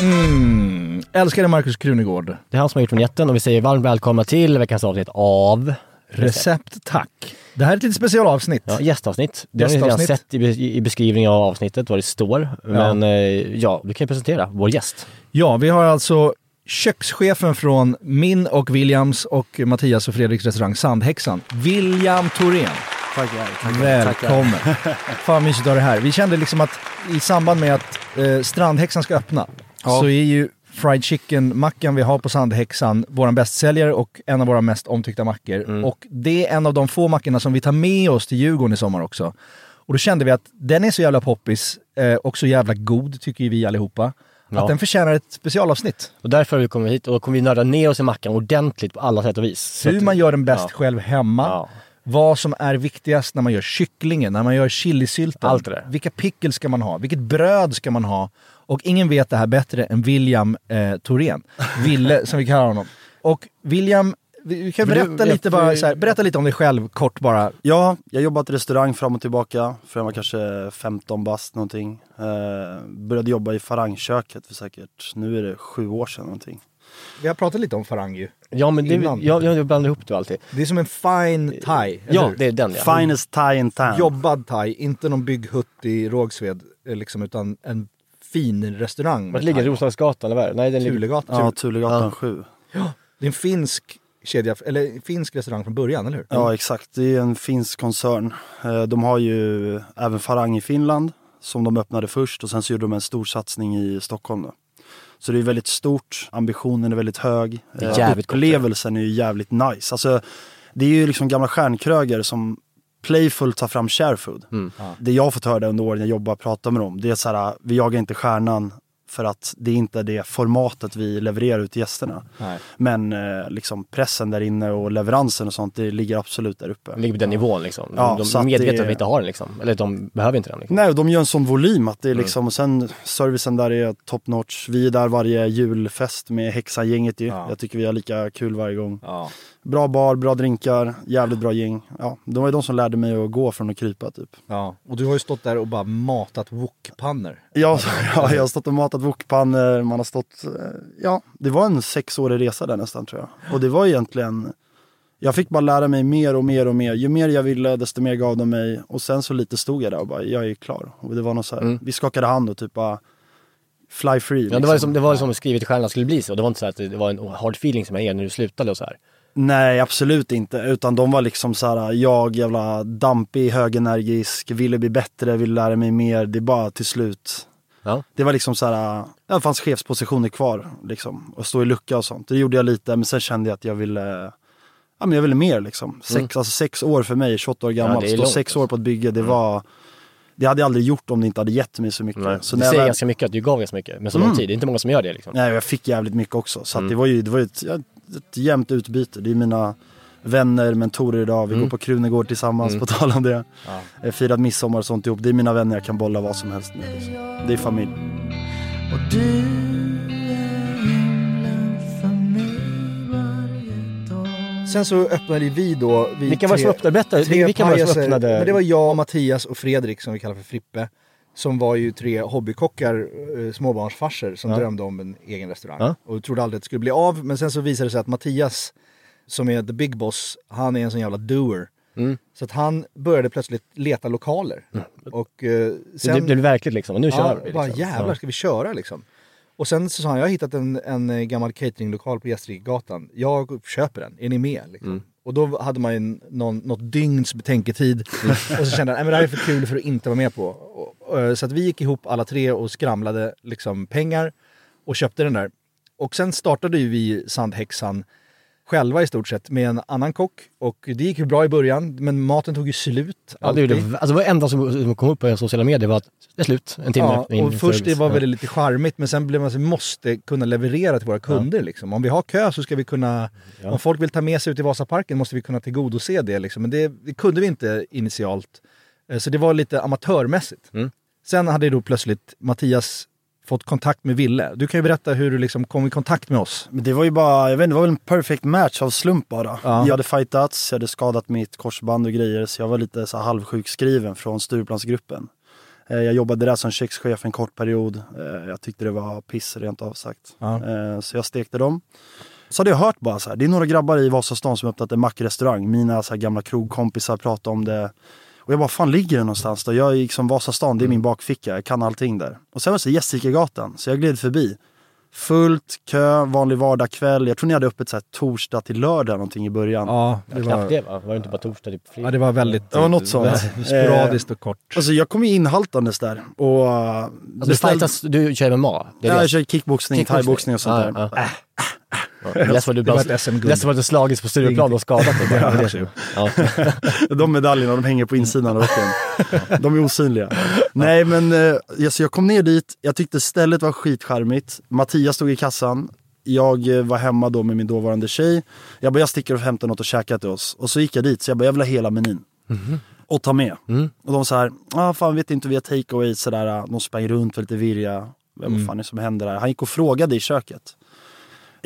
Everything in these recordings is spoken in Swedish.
Mm. Älskade Markus Krunegård. Det är han som har gjort vignetten och vi säger varmt välkomna till veckans avsnitt av Recept tack. Det här är ett litet specialavsnitt. Ja, gästavsnitt. Det har ni redan Gästavsnitt. sett i, i beskrivningen av avsnittet, vad det står. Men eh, ja, du kan ju presentera vår gäst. Ja, vi har alltså kökschefen från min och Williams och Mattias och Fredriks restaurang Sandhäxan, William Thorén. Tackar, Välkommen! Fan mysigt att ha dig här. Vi kände liksom att i samband med att eh, Strandhäxan ska öppna Ja. så är ju fried chicken-mackan vi har på Sandhäxan vår bästsäljare och en av våra mest omtyckta mackor. Och det är en av de få mackorna som vi tar med oss till Djurgården i sommar också. Och då kände vi att den är så jävla poppis eh, och så jävla god, tycker vi allihopa. Ja. Att den förtjänar ett specialavsnitt. Och därför har vi kommit hit och då kommer vi nörda ner oss i mackan ordentligt på alla sätt och vis. Hur man gör den bäst ja. själv hemma. Ja. Vad som är viktigast när man gör kycklingen, när man gör chilisylten. Allt det där. Vilka pickles ska man ha? Vilket bröd ska man ha? Och ingen vet det här bättre än William eh, Thorén. Ville, som vi kallar honom. Och William, vi vi kan du, berätta jag- lite, bara, så här, berätta lite om dig själv kort bara. Ja, jag jobbat i restaurang fram och tillbaka för jag var kanske 15 bast någonting. Eh, började jobba i Farangköket för säkert, nu är det sju år sedan någonting. Vi har pratat lite om farang ju. Ja men det, Innan. jag, jag blandar ihop det alltid. Det är som en fine thai, eller Ja, hur? det är den ja. Finest thai in town. Jobbad thai, inte någon bygghutt i Rågsved, eh, liksom, utan en fin restaurang. Vart ligger? Roslagsgatan eller? Nej den ligger... Tulegatan. Ja, Tulegatan Ja. 7. Det är en finsk kedja, eller finsk restaurang från början, eller hur? Ja, exakt. Det är en finsk koncern. Eh, de har ju även Farang i Finland som de öppnade först och sen så gjorde de en stor satsning i Stockholm. Då. Så det är väldigt stort, ambitionen är väldigt hög. Det är Eh, jävligt Upplevelsen är ju jävligt nice. Alltså, det är ju liksom gamla stjärnkrögare som playful tar fram sharefood. Mm. Det jag har fått höra under åren jag jobbar och pratar med dem, det är så här, vi jagar inte stjärnan för att det är inte det formatet vi levererar ut till gästerna. Nej. Men eh, liksom pressen där inne och leveransen och sånt, det ligger absolut där uppe. Den ligger på den nivån liksom. Ja, de är medvetna det- om att vi inte har den liksom. Eller de behöver inte den liksom. Nej, och de gör en sån volym att det är liksom, och sen servicen där är top notch. Vi är där varje julfest med Häxan-gänget ju. Ja. Jag tycker vi har lika kul varje gång. Ja. Bra bar, bra drinkar, jävligt bra gäng. Ja, de var ju de som lärde mig att gå från att krypa typ. ja. Och du har ju stått där och bara matat wokpannor. Ja, ja, jag har stått och matat wokpannor, man har stått, eh, ja, det var en sexårig resa där nästan tror jag. Och det var egentligen, jag fick bara lära mig mer och mer och mer. Ju mer jag ville, desto mer gav de mig. Och sen så lite stod jag där och bara, jag är klar. Och det var något så här, Mm. vi skakade hand och typ bara, fly free. Ja, det var liksom. liksom, det var liksom skrivet i stjärnorna skulle bli så. Det var inte så att det det var en hard feeling som jag är när du slutade och så här. Nej, absolut inte. Utan de var liksom så här, jag jävla dampig, högenergisk, ville bli bättre, ville lära mig mer. Det är bara till slut. Ja. Det var liksom så här, det fanns chefspositioner kvar liksom. Och stå i lucka och sånt. Det gjorde jag lite, men sen kände jag att jag ville, ja men jag ville mer liksom. Sex, Mm. alltså sex år för mig, 28 år gammal, är stå långt, sex alltså. år på ett bygge, det var, det hade jag aldrig gjort om det inte hade gett mig så mycket. Nej. Så jag säger väl- ganska mycket att du gav ganska mycket. Men så Mm. lång tid. Det är inte många som gör det liksom. Nej, jag fick jävligt mycket också. Så Mm. det var ju, det var ju ett, ja, ett jämnt utbyte. Det är mina vänner, mentorer idag. Vi Mm. går på Krunegård tillsammans, Mm. på tal om det. Ja. Firat midsommar och sånt ihop. Det är mina vänner, jag kan bolla vad som helst med. Liksom. Det är familj. Sen så öppnade vi då... Vi Vilka var det som öppnade? Berätta, vilka var det som öppnade? Men det var jag, Mattias och Fredrik som vi kallar för Frippe. Som var ju tre hobbykockar, eh, småbarnsfarser som Ja. drömde om en egen restaurang. Ja. Och trodde aldrig att det skulle bli av. Men sen så visade det sig att Mattias, som är the big boss, han är en sån jävla doer. Mm. Så att han började plötsligt leta lokaler. Och eh, sen... det blev verkligt liksom. Och nu ja, kör vi. bara Liksom. jävlar ska vi köra liksom. Och sen så sa han, jag har hittat en, en eh, gammal cateringlokal på Gästrikegatan. Jag köper den, är ni med? Liksom. Mm. Och då hade man ju någon, något dygns betänketid. och så kände jag, men det här är för kul för att inte vara med på. Och, och, så att vi gick ihop alla tre och skramlade liksom pengar och köpte den där. Och sen startade ju vi Sandhäxan själva i stort sett med en annan kock. Och det gick ju bra i början, men maten tog ju slut. Ja, det, gjorde, alltså, det enda som, kom upp på sociala medier var att det är slut, en timme Ja, och för- först det var ja. väl lite charmigt men sen blev man så, måste kunna leverera till våra kunder. Liksom. Om vi har kö så ska vi kunna, Ja. om folk vill ta med sig ut i Vasaparken måste vi kunna tillgodose det. Liksom. Men det, det kunde vi inte initialt. Eh, Så det var lite amatörmässigt. Mm. Sen hade då plötsligt Mattias fått kontakt med Ville. Du kan ju berätta hur du liksom kom i kontakt med oss. Men det var ju bara, jag vet inte, det var väl en perfect match av slump bara. Ja. Jag hade fightats, jag hade skadat mitt korsband och grejer så jag var lite så halvsjukskriven från Stureplansgruppen. Eh, Jag jobbade där som kökschef en kort period. Eh, Jag tyckte det var piss rent av sagt. Ja. Eh, Så jag stekte dem. Så hade jag hört bara så här, det är några grabbar i Vasastan som öppnat en mackrestaurang. Mina så gamla krogkompisar pratade om det. Och jag bara, fan ligger det någonstans då? Jag är liksom Vasastan, det är min bakficka, jag kan allting där. Och sen var det så Gästrikegatan, så jag gled förbi. Fullt, kö, vanlig vardagskväll. Jag tror ni hade öppet så här torsdag till lördag någonting i början. Ja, Ja, det knappt var, det va? Var det inte bara torsdag? Typ, ja, det var väldigt Det var något sånt. eh, sporadiskt och kort. Alltså jag kom ju inhaltandes där och... uh, Alltså, du, beställde- fightas, du kör MMA? Det är Ja, det. jag kör kickboxning, thaiboxning och sånt där. Ja, ja. Ja, Lätt vad du Det var bara- lätt vad du slagits på Stureplan och skadat dig. bara. Det är det. Ja. De medaljerna de hänger på insidan av rocken. De är osynliga. Nej men eh, alltså, jag kom ner dit, jag tyckte stället var skitcharmigt. Mattias stod i kassan. Jag eh, var hemma då med min dåvarande tjej. Jag bara, jag sticker och hämtar något och käkar till oss. Och så gick jag dit, så jag bara, jag vill ha hela menyn. Och ta med. Och de så här, ah, fan vet inte, vi har takeaway sådär. ah, De sprang runt, var lite virriga. Vad fan är det som händer där? Han gick och frågade i köket.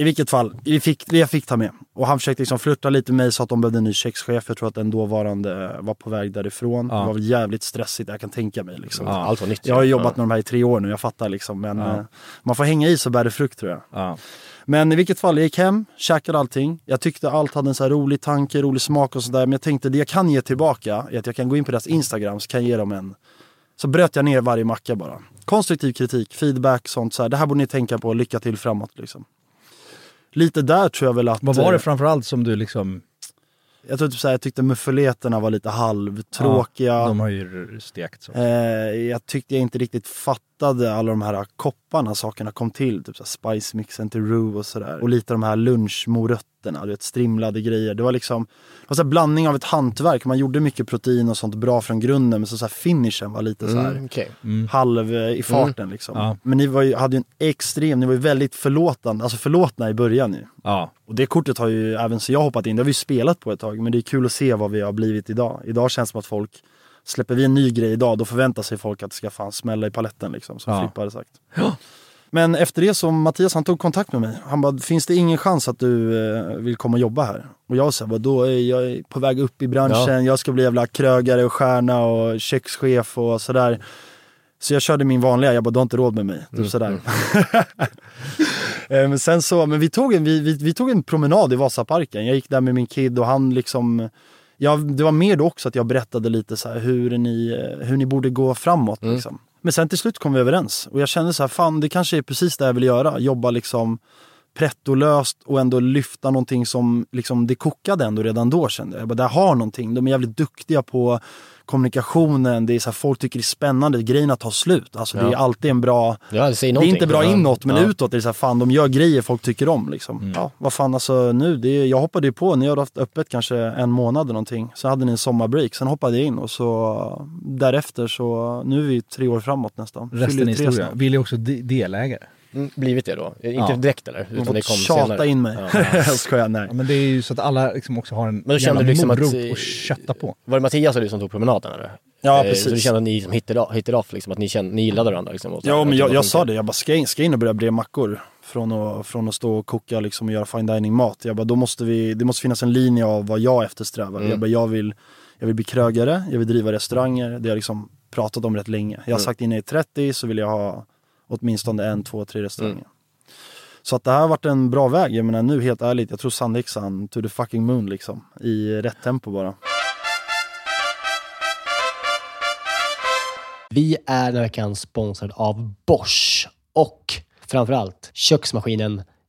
I vilket fall, vi fick, jag fick ta med. Och han försökte liksom flirta lite med mig, sa att de behövde en ny kökschef. Jag tror att den dåvarande var på väg därifrån. Ja. Det var väl jävligt stressigt, jag kan tänka mig. Liksom. Ja, allt var nytt. Jag har jobbat med de här i tre år nu, jag fattar liksom. Men Ja. eh, man får hänga i så bär det frukt tror jag. Ja. Men i vilket fall, jag gick hem, käkade allting. Jag tyckte allt hade en så rolig tanke, rolig smak och sådär. Men jag tänkte det jag kan ge tillbaka är att jag kan gå in på deras Instagram så kan jag ge dem en... Så bröt jag ner varje macka bara. Konstruktiv kritik, feedback, sånt så här. Det här borde ni tänka på, lycka till framåt liksom. Lite där tror jag väl att... Vad var det eh, framförallt som du liksom, Jag tror typ så här, jag tyckte muffuleterna var lite halvtråkiga. de har ju stekt så. Eh, jag tyckte jag inte riktigt fattade alla de här kopparna sakerna kom till. Typ så här spice mixen till roux och sådär. Och lite de här lunchmorötterna, du vet strimlade grejer. Det var liksom det var så här blandning av ett hantverk. Man gjorde mycket protein och sånt bra från grunden men så, så här finishen var lite så här Mm, okej. halv eh, i farten liksom. Ja. Men ni var ju, hade ju en extrem, ni var ju väldigt förlåtande, alltså förlåtna i början ju. Ja. Och det kortet har ju även så jag hoppat in, det har vi ju spelat på ett tag, men det är kul att se vad vi har blivit idag. Idag känns det som att folk, släpper vi en ny grej idag, då förväntar sig folk att det ska fan smälla i paletten liksom, som Ja. Filippa hade sagt. Men efter det så, Mattias han tog kontakt med mig. Han bara, finns det ingen chans att du eh, vill komma och jobba här? Och jag sa, då är jag på väg upp i branschen, jag ska bli jävla krögare och stjärna och kökschef och sådär. Så jag körde min vanliga, jag bara, du har inte råd med mig. Typ sådär. Eh, men sen så, men vi tog, en, vi, vi, vi tog en promenad i Vasaparken. Jag gick där med min kid och han liksom Ja, det var mer då också att jag berättade lite så hur ni, eh, hur ni borde gå framåt. Liksom. Men sen till slut kom vi överens och jag kände så här, fan det kanske är precis det jag vill göra. Jobba liksom prettolöst och ändå lyfta någonting som liksom, det kokade ändå redan då kände jag. Jag bara, det här har någonting. De är jävligt duktiga på kommunikationen. Det är så här, folk tycker det är spännande. Grejerna tar slut. Alltså det är Ja. alltid en bra Ja, det det är inte bra Ja. inåt men Ja. utåt är det så här, fan de gör grejer folk tycker om liksom. Ja, vad fan alltså nu, det är, jag hoppade ju på, ni har haft öppet kanske en månad eller någonting. Så hade ni en sommarbreak, sen hoppade jag in och så därefter så, nu är vi tre år framåt nästan. Resten är historia. Vill ju också de- delägare. Blivit det då? Inte Ja. direkt eller? De Utan det fått kom tjata senare. in mig. Ja. jag skojar, nej. Ja, men det är ju så att alla liksom också har en då kände du liksom att- morot att kötta på. Var det Mattias och du som tog promenaden eller? Ja, Eh, precis. Så du kände att ni som hit it off, liksom, att ni, kände, ni gillade varandra liksom? Ja, men det jag, jag sa det, jag bara ska in, ska in och börja bre mackor. Från att, från att stå och koka liksom och göra fine dining mat. Jag bara, då måste vi, det måste finnas en linje av vad jag eftersträvar. Mm. Jag bara, jag vill, jag vill bli krögare, jag vill driva restauranger. Det har jag liksom pratat om rätt länge. Jag har Mm. sagt innan jag är 30 så vill jag ha åtminstone en, två, tre restauranger. Mm. Så att det här har varit en bra väg. Jag menar nu helt ärligt, jag tror Sandhäxan to the fucking moon liksom. I rätt tempo bara. Vi är den här veckan sponsrad av Bosch och framförallt köksmaskinen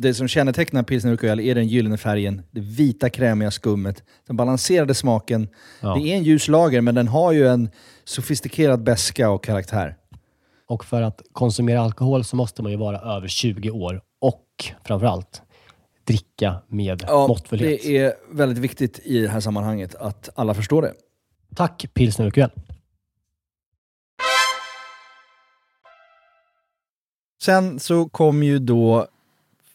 Det som kännetecknar pilsner Urquell är den gyllene färgen, det vita krämiga skummet, den balanserade smaken. Ja. Det är en ljus lager, men den har ju en sofistikerad beska och karaktär. Och för att konsumera alkohol så måste man ju vara över 20 år och framförallt dricka med måttfullhet. det är väldigt viktigt i det här sammanhanget att alla förstår det. Tack pilsner Urquell. Sen så kom ju då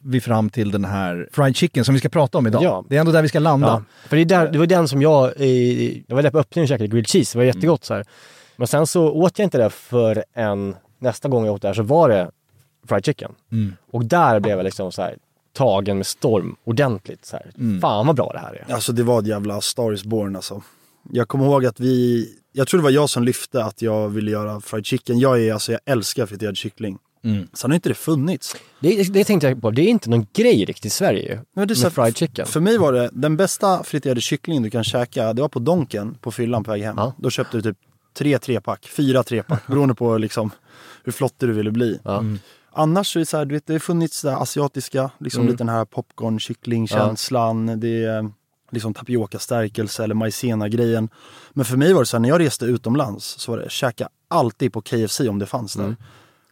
vi fram till den här fried chicken som vi ska prata om idag. Ja. Det är ändå där vi ska landa. Ja, för det, är där, det var den som jag, jag var där på öppningen och käkade grilled cheese, det var jättegott så här. Men sen så åt jag inte det för en nästa gång jag åt där så var det fried chicken. Mm. Och där blev jag liksom så här tagen med storm ordentligt. Så här. Mm. Fan vad bra det här är. Alltså det var ett jävla Star is born alltså. Jag kommer ihåg att vi, jag tror det var jag som lyfte att jag ville göra fried chicken. Jag är alltså, jag älskar friterad kyckling. Mm. Sen har inte det funnits. det. Det tänkte jag på, det är inte någon grej riktigt i Sverige. Men det är så Med fried chicken. För mig var det, den bästa friterade kyckling du kan käka, det var på Donken på fyllan på väg hem. Ja. Då köpte du typ tre trepack, fyra trepack, beroende på liksom hur flottig du ville bli. Ja. Annars så är det så här, du vet, det har funnits det här asiatiska, liksom Mm. lite den här popcorn kycklingkänslan, det är liksom tapioca-stärkelse eller maizena-grejen. Men för mig var det så här, när jag reste utomlands så var det käka alltid på KFC om det fanns där. Mm.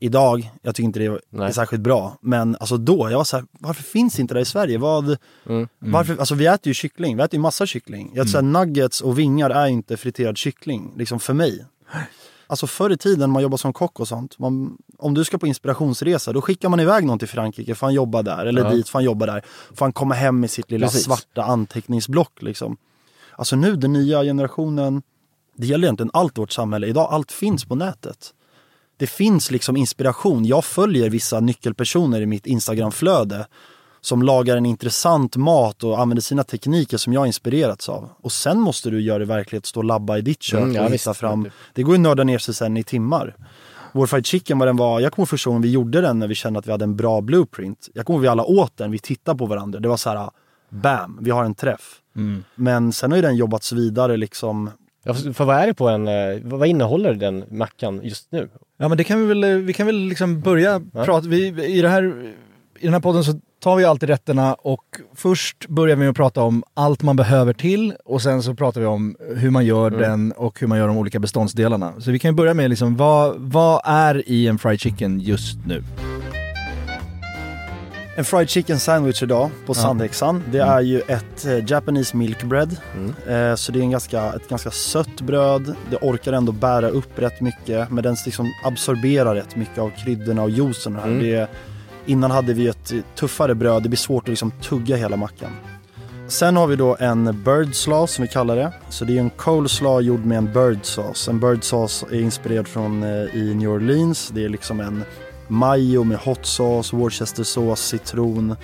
Idag, jag tycker inte det är Nej. särskilt bra, men alltså då, jag var så här, varför finns inte det i Sverige? Vad, Mm. varför, alltså vi äter ju kyckling, vi äter ju massa kyckling. Jag mm. nuggets och vingar är inte friterad kyckling, liksom för mig. Alltså förr i tiden man jobbade som kock och sånt, man, om du ska på inspirationsresa då skickar man iväg någon till Frankrike för han jobbar där, eller Ja. dit för han jobbar där. För han komma hem med sitt lilla Precis. svarta anteckningsblock liksom. Alltså nu, den nya generationen, det gäller egentligen allt vårt samhälle idag, allt finns på nätet. Det finns liksom inspiration. Jag följer vissa nyckelpersoner i mitt Instagramflöde som lagar en intressant mat och använder sina tekniker som jag inspirerats av. Och sen måste du göra det i verklighet, stå och labba i ditt kök Mm, ja, och hitta fram. Det går ju att nörda ner sig sen i timmar. Vår fried chicken, vad den var, jag kommer ihåg första gången vi gjorde den när vi kände att vi hade en bra blueprint. Jag kommer ihåg vi alla åt den, vi tittade på varandra. Det var så här, bam, vi har en träff. Mm. Men sen har ju den jobbats vidare liksom. För vad är det på en, eh, vad innehåller den mackan just nu? Ja men det kan vi väl, eh, vi kan väl liksom börja Ja. prata, vi, i, det här, i den här podden så tar vi alltid rätterna och först börjar vi med att prata om allt man behöver till och sen så pratar vi om hur man gör Mm. den och hur man gör de olika beståndsdelarna. Så vi kan ju börja med liksom, vad, vad är i en fried chicken just nu? En fried chicken sandwich idag på Sandhäxan. Det är ju ett eh, Japanese milk bread. Eh, så det är en ganska, ett ganska sött bröd. Det orkar ändå bära upp rätt mycket. Men den liksom absorberar rätt mycket av kryddorna och juicen. Här. Mm. Det, innan hade vi ett tuffare bröd. Det blir svårt att liksom tugga hela mackan. Sen har vi då en bird slaw som vi kallar det. Så det är en coleslaw gjord med en bird sauce. En bird sauce är inspirerad från eh, i New Orleans. Det är liksom en majo med hot sauce, worcestersås, citron,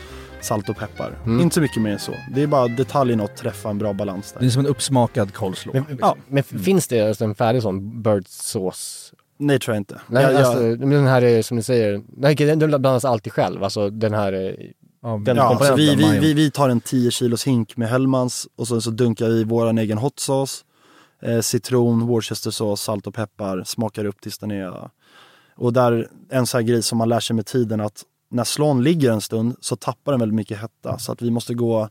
salt och peppar. Mm. Inte så mycket mer än så. Det är bara detaljen att träffa en bra balans Det där. är som en uppsmakad coleslaw. Men, Ja. men finns det alltså en färdig sån bird sauce? Nej, tror jag inte. Nej, jag, alltså, jag, den här är som ni säger, nej, den blandas alltid själv. Alltså den här, eh, den ja, alltså komponenten. vi, vi, vi, vi tar en 10 kilos hink med Hellmans och så, så dunkar vi våran egen hot sauce, eh, citron, worcestersås, salt och peppar, smakar upp tills den är... Och där, en sån här grej som man lär sig med tiden att när slån ligger en stund så tappar den väldigt mycket hetta. Så att vi måste gå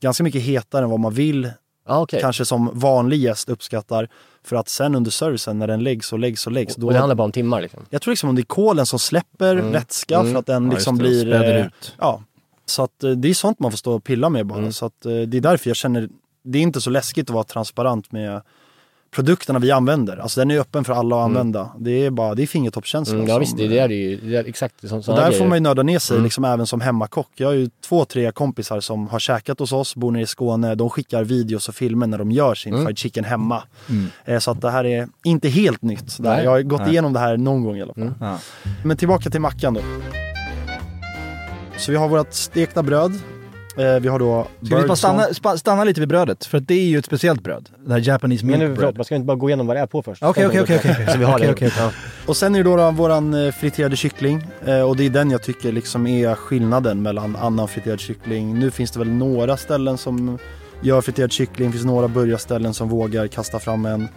ganska mycket hetare än vad man vill ja okej. kanske som vanlig gäst uppskattar. För att sen under servicen när den läggs och läggs och läggs. Då, Och det handlar bara om timmar liksom? jag tror liksom om det är kolen som släpper Mm. vätska Mm. för att den Ja, liksom det, och blir... eh, ut. Ja. Så att eh, det är sånt man får stå och pilla med bara. Mm. Så att eh, det är därför jag känner, det är inte så läskigt att vara transparent med produkterna vi använder. Alltså den är öppen för alla att Mm. använda. Det är bara, det är fingertoppskänsla. Mm, ja visst, det, det är det ju. Det är exakt som sådana där grejer. får man ju nörda ner sig, Mm. liksom även som hemmakock. Jag har ju två, tre kompisar som har käkat hos oss, bor nere i Skåne. De skickar videos och filmer när de gör sin Mm. fried chicken hemma. Mm. Eh, Så att det här är inte helt nytt. Där. Jag har gått Nej. igenom det här någon gång i alla fall. Mm. Ja. Men tillbaka till mackan då. Så vi har vårt stekta bröd. Eh, vi har då Ska vi bara stanna, spa- stanna lite vid brödet? För att det är ju ett speciellt bröd. Det här Japanese Men milk nu, bread. man ska inte bara gå igenom vad det är på först? Okej, okej, okej. Så vi har Okej, det. okej. Ja. Och sen är det då, då våran eh, friterade kyckling. Eh, och det är den jag tycker liksom är skillnaden mellan annan friterad kyckling. Nu finns det väl några ställen som gör friterad kyckling. Det finns några burgarställen som vågar kasta fram en.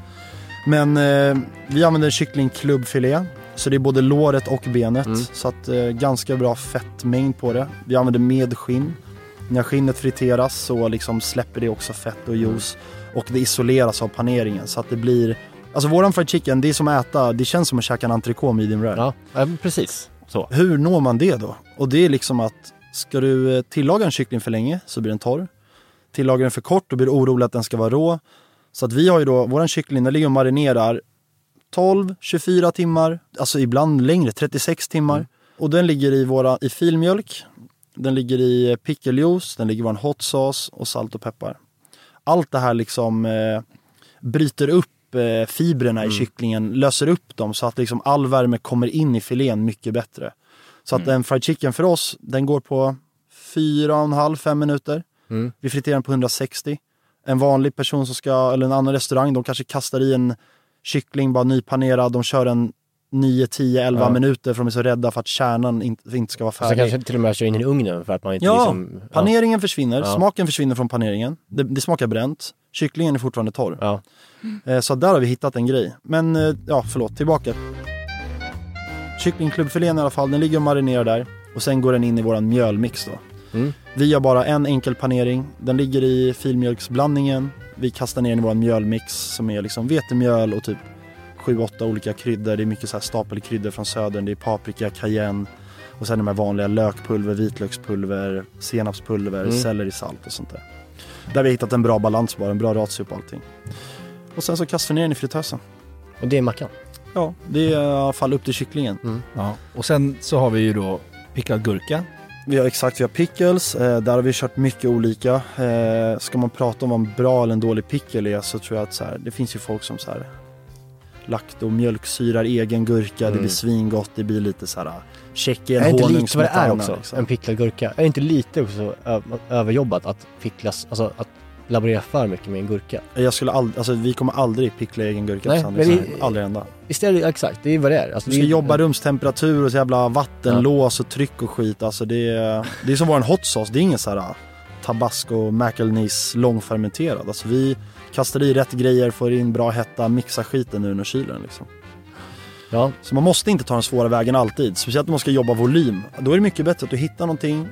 Men eh, vi använder kycklingklubbfilé. Så det är både låret och benet. Mm. Så att eh, ganska bra fettmängd på det. Vi använder med skinn. När skinnet friteras så liksom släpper det också fett och juice. Och det isoleras av paneringen så att det blir Alltså våran fried chicken, det är som att äta, det känns som att käka en entrecote medium rare. Ja, precis. Så. Hur når man det då? Och det är liksom att ska du eh, tillaga en kyckling för länge så blir den torr. Tillagar den för kort då blir du orolig att den ska vara rå. Så att vi har ju då, våran kyckling den ligger och marinerar 12, 24 timmar, alltså ibland längre, 36 timmar. Och den ligger i, våra, i filmjölk, den ligger i picklejuice, den ligger i vår hot sauce och salt och peppar. Allt det här liksom eh, bryter upp eh, fibrerna i kycklingen, löser upp dem så att liksom all värme kommer in i filén mycket bättre. Så att en fried chicken för oss, den går på 4,5-5 minuter. Mm. Vi friterar den på 160. En vanlig person som ska, eller en annan restaurang, de kanske kastar i en kyckling bara nypanerad, de kör en 9, 10, 11 Ja. minuter för de är så rädda för att kärnan inte, inte ska vara Och så färdig. kanske till och med kör in i ugnen för att man inte Ja, liksom... paneringen försvinner, Ja. smaken försvinner från paneringen. Det, det smakar bränt. Kycklingen är fortfarande torr. Ja. Eh, Så där har vi hittat en grej. Men eh, ja, förlåt, tillbaka. Kycklingklubbfilén i alla fall, den ligger och marinerar där. Och sen går den in i våran mjölmix då. Mm. Vi gör bara en enkel panering. Den ligger i filmjölksblandningen. Vi kastar ner den i våran mjölmix som är liksom vetemjöl och typ 7-8 olika kryddor. Det är mycket så här stapelkryddor från södern. Det är paprika, cayenne och sen de här vanliga lökpulver, vitlökspulver, senapspulver, Mm. sellerisalt och sånt där. Där har vi hittat en bra balans bara, en bra ratio på allting. Och sen så kastar vi ner den i fritösen. Och det är mackan. Ja, det är i alla fall upp till kycklingen. Ja. Och sen så har vi ju då picklad gurka. Vi har exakt, vi har pickles, eh, där har vi kört mycket olika. Eh, ska man prata om vad en bra eller en dålig pickle är så tror jag att så här, det finns ju folk som så här lakt och mjölksyrar egen gurka, det Mm. blir svingott, det blir lite så här tjeckien, Är inte lite vad det är också? liksom. En picklad gurka. Är inte lite också överjobbat att picklas, alltså att laborera för mycket med en gurka? Jag skulle aldrig, alltså vi kommer aldrig pickla egen gurka Nej, på det- Aldrig hända. Visst är det exakt, det är vad det är. Alltså, Du det ska är- jobba rumstemperatur och så jävla vattenlås och tryck och skit. Alltså det är, det är som vår hot sauce. Det är ingen så här tabasco, McElnis långfermenterad. Alltså vi kastar i rätt grejer, får in bra hetta, mixar skiten och kyler den liksom. Ja, Så man måste inte ta den svåra vägen alltid. Speciellt om man ska jobba volym. Då är det mycket bättre att du hittar någonting,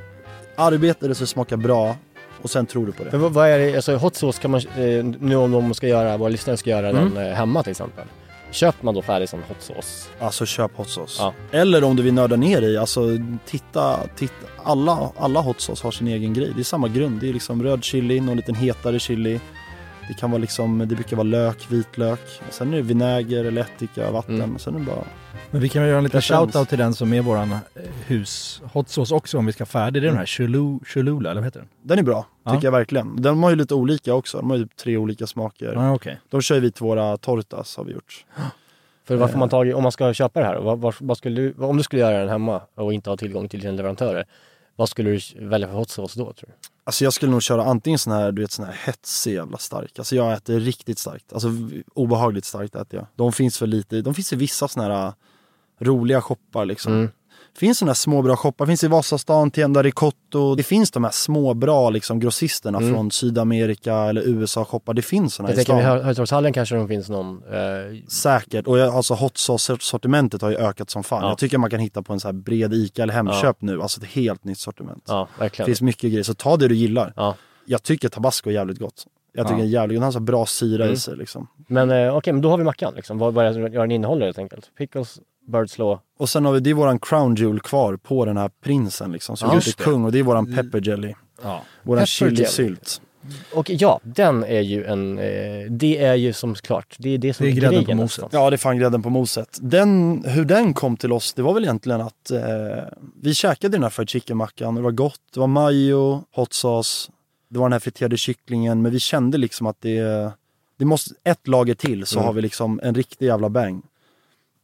arbetar det så det smakar bra och sen tror du på det. vad, vad är det, alltså hot sauce kan man, eh, nu om de ska göra, våra lyssnare ska göra Mm. den eh, hemma till exempel. Köper man då färdig som hot sauce? Alltså köp hot sauce. Ja. Eller om du vill nörda ner i, alltså titta, titta. Alla, alla hot sauce har sin egen grej. Det är samma grund. Det är liksom röd chili, någon liten hetare chili. Det kan vara liksom, det brukar vara lök, vitlök. Sen är det vinäger eller ättika, vatten. Mm. Och sen är det bara... Men vi kan väl göra en liten shoutout till den som är våran eh, hus hot sauce också om vi ska färdig. Det är den här Chulu, Cholula, eller vad heter den? Den är bra, Ja. tycker jag verkligen. De har ju lite olika också. De har ju typ tre olika smaker. Ja, okej. De kör vi till våra tortas har vi gjort. För varför Eh. man tagit, om man ska köpa det här, vad, vad, vad skulle du, om du skulle göra den hemma och inte ha tillgång till dina leverantörer, vad skulle du välja för hot sauce då tror du? Alltså jag skulle nog köra antingen sån här, du vet sån här hetsig jävla stark. Alltså jag äter riktigt starkt. Alltså obehagligt starkt äter jag. De finns för lite, de finns i vissa såna här äh, roliga shoppar liksom. Mm. Finns såna här små bra shoppar, finns i Vasastan, Tienda Ricotto. Det finns de här små bra liksom grossisterna Mm. från Sydamerika eller USA shoppar. Det finns såna Jag i stan. Hö- Hötorgshallen kanske det finns någon, eh, Säkert. Och jag, alltså hot sauce-sortimentet har ju ökat som fan. Ja. Jag tycker man kan hitta på en så här bred ICA eller Hemköp nu. Alltså ett helt nytt sortiment. ja Det verkligen. finns mycket grejer, så ta det du gillar. Ja. Jag tycker tabasco är jävligt gott. Jag tycker Ja. det är jävligt gott. Den har så bra syra Mm. i sig liksom. Men eh, okej, men då har vi mackan liksom. Vad, vad är det vad den innehåller helt enkelt? Pickles, birdslaw. Och sen har vi, det är våran crown jewel kvar på den här prinsen liksom. Så Ja, är det. kung och det är våran pepper jelly. Ja. Våran chilisylt. Och ja, den är ju en, eh, det är ju som klart, det är det som Det är grädden på moset. nästan. Ja, det är fan grädden på moset. Den, hur den kom till oss, det var väl egentligen att eh, vi käkade den här fried chicken-mackan. Det var gott, det var mayo, hot sauce, det var den här friterade kycklingen. Men vi kände liksom att det, det måste, ett lager till så Mm. har vi liksom en riktig jävla bang.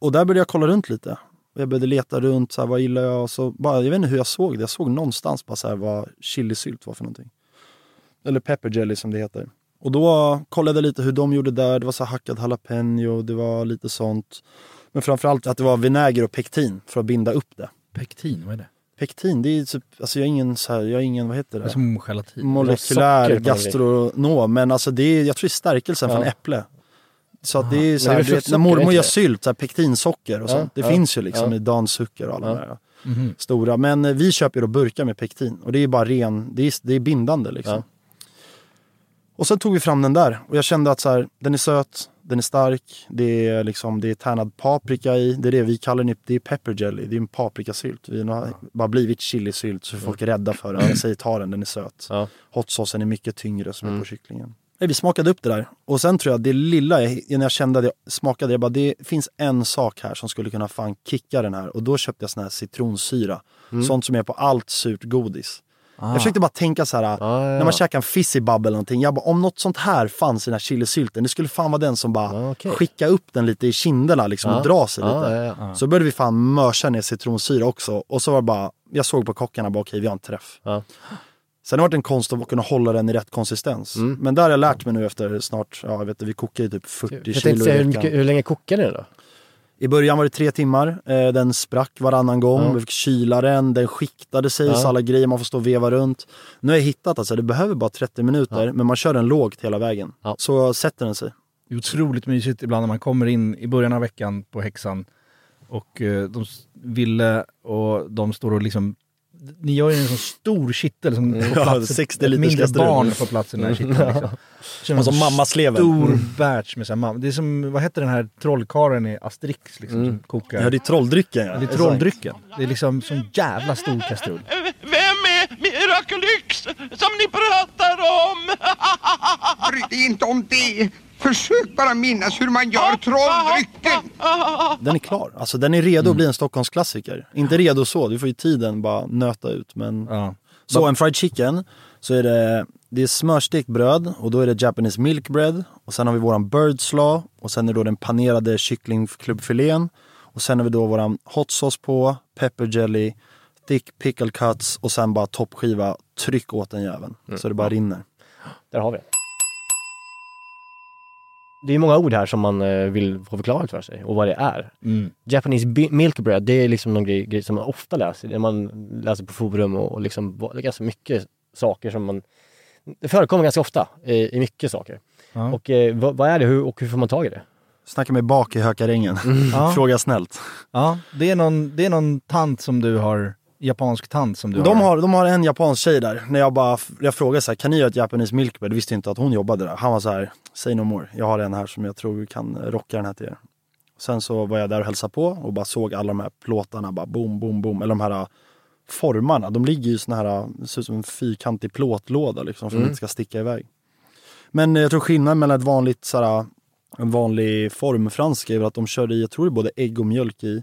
Och där började jag kolla runt lite. Jag började leta runt, så här, vad gillar jag? Och så bara, jag vet inte hur jag såg det. Jag såg någonstans bara så här, vad chilisylt var för någonting. Eller pepper jelly som det heter. Och då kollade jag lite hur de gjorde där. Det var så hackad jalapeno, det var lite sånt. Men framförallt att det var vinäger och pektin för att binda upp det. Pektin, vad är det? Pektin, det är typ, alltså jag är ingen så här, jag är ingen, vad heter Det är det? som gelatin. Molekylär gastronom, men alltså det är, jag tror det är stärkelsen Ja. från äpple. Så att det är så här, vet, när mormor gör sylt, så här pektinsocker och sånt. Det finns ju liksom i dansucker och alla Ja. där Mhm. stora. Men eh, vi köper ju då burkar med pektin och det är bara ren, det är, det är bindande liksom. Och sen tog vi fram den där och jag kände att så här, den är söt, den är stark, det är, liksom, det är tärnad paprika i, det är det vi kallar det, det är pepper jelly, det är en paprikasylt. Vi har bara blivit chilisylt så folk är rädda för den. Jag säger ta den, den är söt. Ja. Hotsåsen är mycket tyngre som är Mm. på kycklingen. Nej, Vi smakade upp det där och sen tror jag det lilla, jag, när jag kände att jag smakade, jag bara det finns en sak här som skulle kunna fan kicka den här och då köpte jag sån här citronsyra. Mm. Sånt som är på allt surt godis. Ah. Jag försökte bara tänka så här, Ja, ja. när man käkar en fizzy bubble eller någonting, jag bara, om något sånt här fanns i den här chilisylten, det skulle fan vara den som bara Ja, okej. skicka upp den lite i kinderna liksom och Ja. dra sig lite. Ja, ja. Så började vi fan mörsa ner citronsyra också och så var det bara, jag såg på kockarna bara okej vi har en träff. Sen har det varit en konst att kunna hålla den i rätt konsistens. Mm. Men där har jag lärt mig nu efter snart, ja jag vet inte, vi kokar ju typ 40 Jag kilo säga, hur, mycket, hur länge kokar ni den då? I början var det tre timmar, eh, den sprack varannan gång, Ja. vi fick kyla den, den skiktade sig, Ja. så alla grejer man får stå och veva runt. Nu har jag hittat alltså, det behöver bara 30 minuter, men man kör den lågt hela vägen. Så sätter den sig. Det är otroligt mysigt ibland när man kommer in i början av veckan på häxan och eh, de ville och de står och liksom ni gör ju en sån stor kittel som får Ja, plats, 60 ett mindre barn får plats i den här kitteln. Liksom. Som en mammasleven. Stor Mm. batch med så här, Det är som, vad heter den här trollkaren i Asterix liksom, Mm. som kokar? Ja, det är trolldrycken ja. det är trolldrycken. Det är liksom sån jävla stor kastrull. Vem är Miraculix som ni pratar om? Bry dig inte om det. Försök bara minnas hur man gör trolldrycken. Den är klar. Alltså den är redo att bli en Stockholmsklassiker. Inte redo så, du får ju tiden bara nöta ut. Men... Ja. Så en fried chicken, så är det, det är smörstekt bröd och då är det Japanese milk bread. Och sen har vi våran bird slaw och sen är det då den panerade kycklingklubbfilén. Och sen har vi då våran hot sauce på, pepper jelly, thick pickle cuts och sen bara toppskiva. Tryck åt den jäveln. Så det bara rinner. Där har vi det. Det är många ord här som man eh, vill få förklarat för sig och vad det är. Mm. Japanese milk bread, det är liksom någon grej, grej som man ofta läser. Det man läser på forum och, och liksom, ganska mycket saker som man... Det förekommer ganska ofta i, i mycket saker. Ja. Och eh, vad, vad är det hur, och hur får man tag i det? Snacka med bak i Hökarängen. Ja. Fråga snällt. Ja, det är, någon, det är någon tant som du har, japansk tant som du De har. har, de har en japansk tjej där. När jag bara, jag frågade så här, kan ni göra ett Japanese milk bread? Jag visste inte att hon jobbade där. Han var så här, say no more. Jag har en här som jag tror kan rocka den här till er. Sen så var jag där och hälsade på och bara såg alla de här plåtarna bara boom, boom, boom. Eller de här äh, formarna. De ligger ju i såna här, det ser ut som en fyrkantig plåtlåda liksom för att de inte ska sticka iväg. Men jag tror skillnaden mellan ett vanligt så här, en vanlig formfransk är väl att de kör i, jag tror det är både ägg och mjölk i.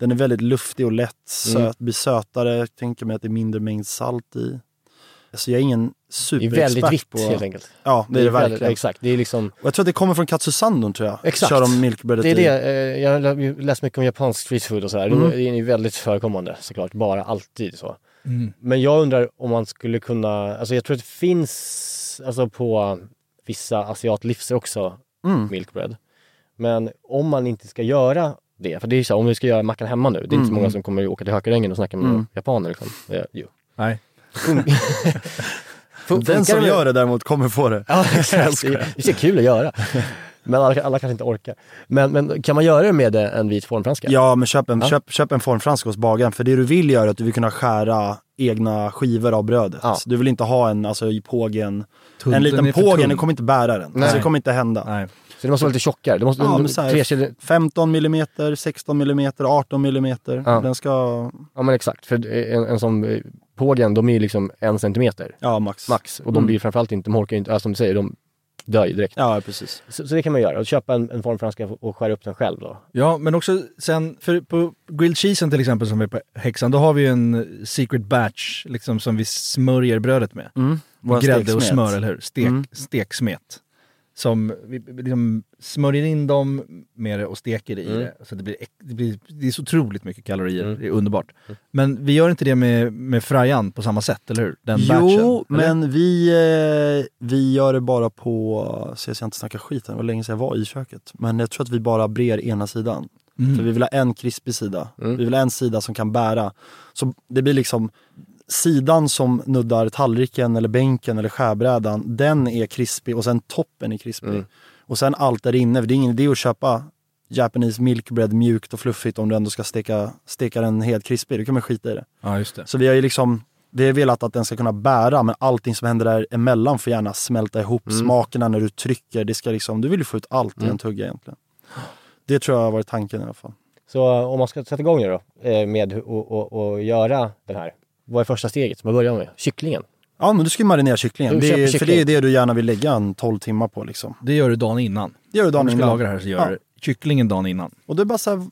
Den är väldigt luftig och lätt, söt, blir sötare. Jag tänker mig att det är mindre mängd salt i. Alltså jag är ingen Det är superexpert väldigt vitt på... helt enkelt. Ja, det är det väldigt- verkligen. Exakt, det är liksom... Och jag tror att det kommer från Katsusandon tror jag. Exakt. Kör de milkbreadet Det är i. det, eh, jag har lä- läst mycket om japansk street food och sådär. Mm. Det är ju väldigt förekommande såklart, bara alltid så. Mm. Men jag undrar om man skulle kunna, alltså jag tror att det finns alltså på vissa asiatlivser också Mm. milk bread. Men om man inte ska göra det, för det är ju så här, om vi ska göra mackan hemma nu, det är inte så Mm. många som kommer åka till Hökarängen och snacka med Mm. japaner liksom. Det, jo. Nej. Fun- Den funkar som gör det däremot kommer få det. Ja, exakt. Det, det är kul att göra. Men alla, alla kanske inte orkar. Men, men kan man göra det med en vit formfranska? Ja, men köp en, Ja. köp, köp en formfranska hos bagaren. För det du vill göra är att du vill kunna skära egna skivor av brödet. Ja. Du vill inte ha en alltså, i pågen. Tunn- en den liten är för pågen, tunn. den kommer inte bära den. Nej. Alltså, det kommer inte hända. Nej. Så det måste vara lite tjockare? Det måste, Ja, men så här, tre kilo, 15 mm, 16 mm, 18 mm. Ja. Den ska, ja men exakt. För en, en sån eh, pågen, de är ju liksom en centimeter ja max. max. Och de Mm. blir framförallt inte, de orkar inte, alltså, som du säger, de dör ju direkt. Ja, precis. Så, så det kan man göra. Och köpa en, en formfranska och skära upp den själv då. Ja, men också sen, för på grilled cheesen till exempel som vi är på häxan, då har vi ju en secret batch liksom som vi smörjer brödet med. Mm. Grädde och smör, eller hur? Stek, Mm. Steksmet. Som vi liksom smörjer in dem med det och steker i Mm. det. Så det, blir, det, blir, det är så otroligt mycket kalorier, Mm. det är underbart. Men vi gör inte det med, med frajan på samma sätt, eller hur? Den Jo, batchen, eller? men vi, eh, vi gör det bara på, så jag ska inte snacka skit här, det var länge sedan jag var i köket. Men jag tror att vi bara brer ena sidan. Mm. För vi vill ha en krispig sida. Mm. Vi vill ha en sida som kan bära. Så det blir liksom sidan som nuddar tallriken eller bänken eller skärbrädan, den är krispig och sen toppen är krispig. Mm. Och sen allt där inne, för det är ingen idé att köpa Japanese milk bread mjukt och fluffigt om du ändå ska steka, steka den helt krispig. Då kan man skita i det. Ja, just det. Så vi har ju liksom vi har velat att den ska kunna bära men allting som händer där emellan får gärna smälta ihop. Mm. Smakerna när du trycker, det ska liksom, du vill ju få ut allt i Mm. en tugga egentligen. Det tror jag har varit tanken i alla fall. Så eh, om man ska sätta igång nu då eh, med att göra den här. Vad är första steget? Vad börjar man med? Kycklingen? Ja men du ska ju marinera kycklingen. Du Det köper är, för kyckling. det är det du gärna vill lägga en 12 timmar på liksom. Det gör du dagen innan. Det gör du dagen Om du ska innan. laga det här så gör Ja. du kycklingen dagen innan. Och det är bara så här,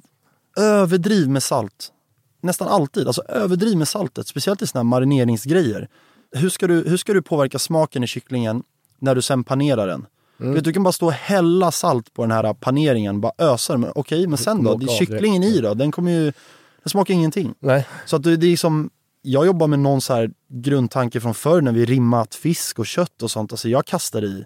överdriv med salt. Nästan alltid. Alltså överdriv med saltet. Speciellt i såna här marineringsgrejer. Hur ska, du, hur ska du påverka smaken i kycklingen när du sen panerar den? Mm. Vet, du kan bara stå och hälla salt på den här paneringen, bara ösa den. Men Okej, men sen då? Det är kycklingen i då? Den kommer ju... Den smakar ingenting. Nej. Så att det, det är som... Jag jobbar med någon så här grundtanke från förr när vi rimmat fisk och kött och sånt. Alltså jag kastar i,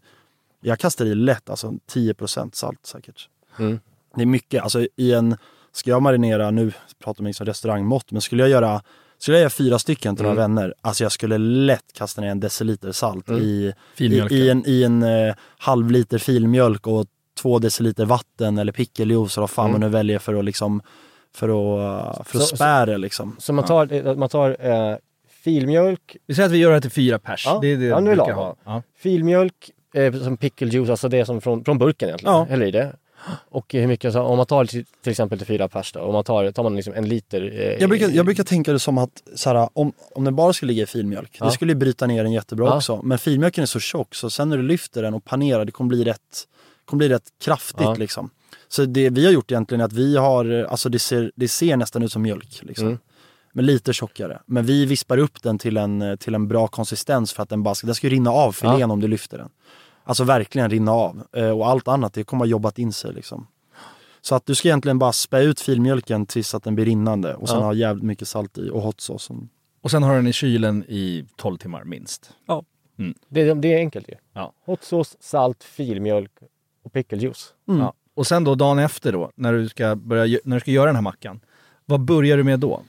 jag kastar i lätt, alltså 10% salt säkert. Mm. Det är mycket. Alltså i en, ska jag marinera, nu pratar man liksom restaurangmått, men skulle jag göra skulle jag göra fyra stycken till några Mm. vänner, alltså jag skulle lätt kasta ner en deciliter salt Mm. i, i, i en, i en eh, halv liter filmjölk och två deciliter vatten eller pickeljuice eller vad fan Mm. man nu väljer för att liksom för att, för att Så- spära liksom. Så man tar, eh, man tar eh, filmjölk, Vi säger att vi gör det här till fyra pers. Ja, Det är det ja, nu det lagom. ha. Ja. filmjölk eh, som pickle juice, alltså det som från, från burken egentligen. Ja. Eller i det. Och hur mycket, så, om man tar till, till exempel till fyra pers då, om man tar, tar man liksom en liter. Eh, Jag brukar, jag brukar tänka det som att så här, om, om den bara skulle ligga i filmjölk, Ja. det skulle ju bryta ner den jättebra Ja. också. Men filmjölken är så tjock så sen när du lyfter den och panerar, det kommer bli rätt, kommer bli rätt kraftigt Ja. liksom. Så det vi har gjort egentligen är att vi har, alltså det ser, det ser nästan ut som mjölk liksom. Mm. Men lite tjockare. Men vi vispar upp den till en, till en bra konsistens för att den bara ska, den ska ju rinna av filén Ja. om du lyfter den. Alltså verkligen rinna av. Eh, och allt annat, det kommer ha jobbat in sig liksom. Så att du ska egentligen bara spä ut filmjölken tills att den blir rinnande och sen Ja. ha jävligt mycket salt i och hot sauce. Och sen har den i kylen i 12 timmar minst. det, det är enkelt ju. Ja. Hot sauce, salt, filmjölk och pickle juice. Mm. Ja. Och sen då dagen efter då, när du ska, börja, när du ska göra den här mackan. Vad börjar du med då?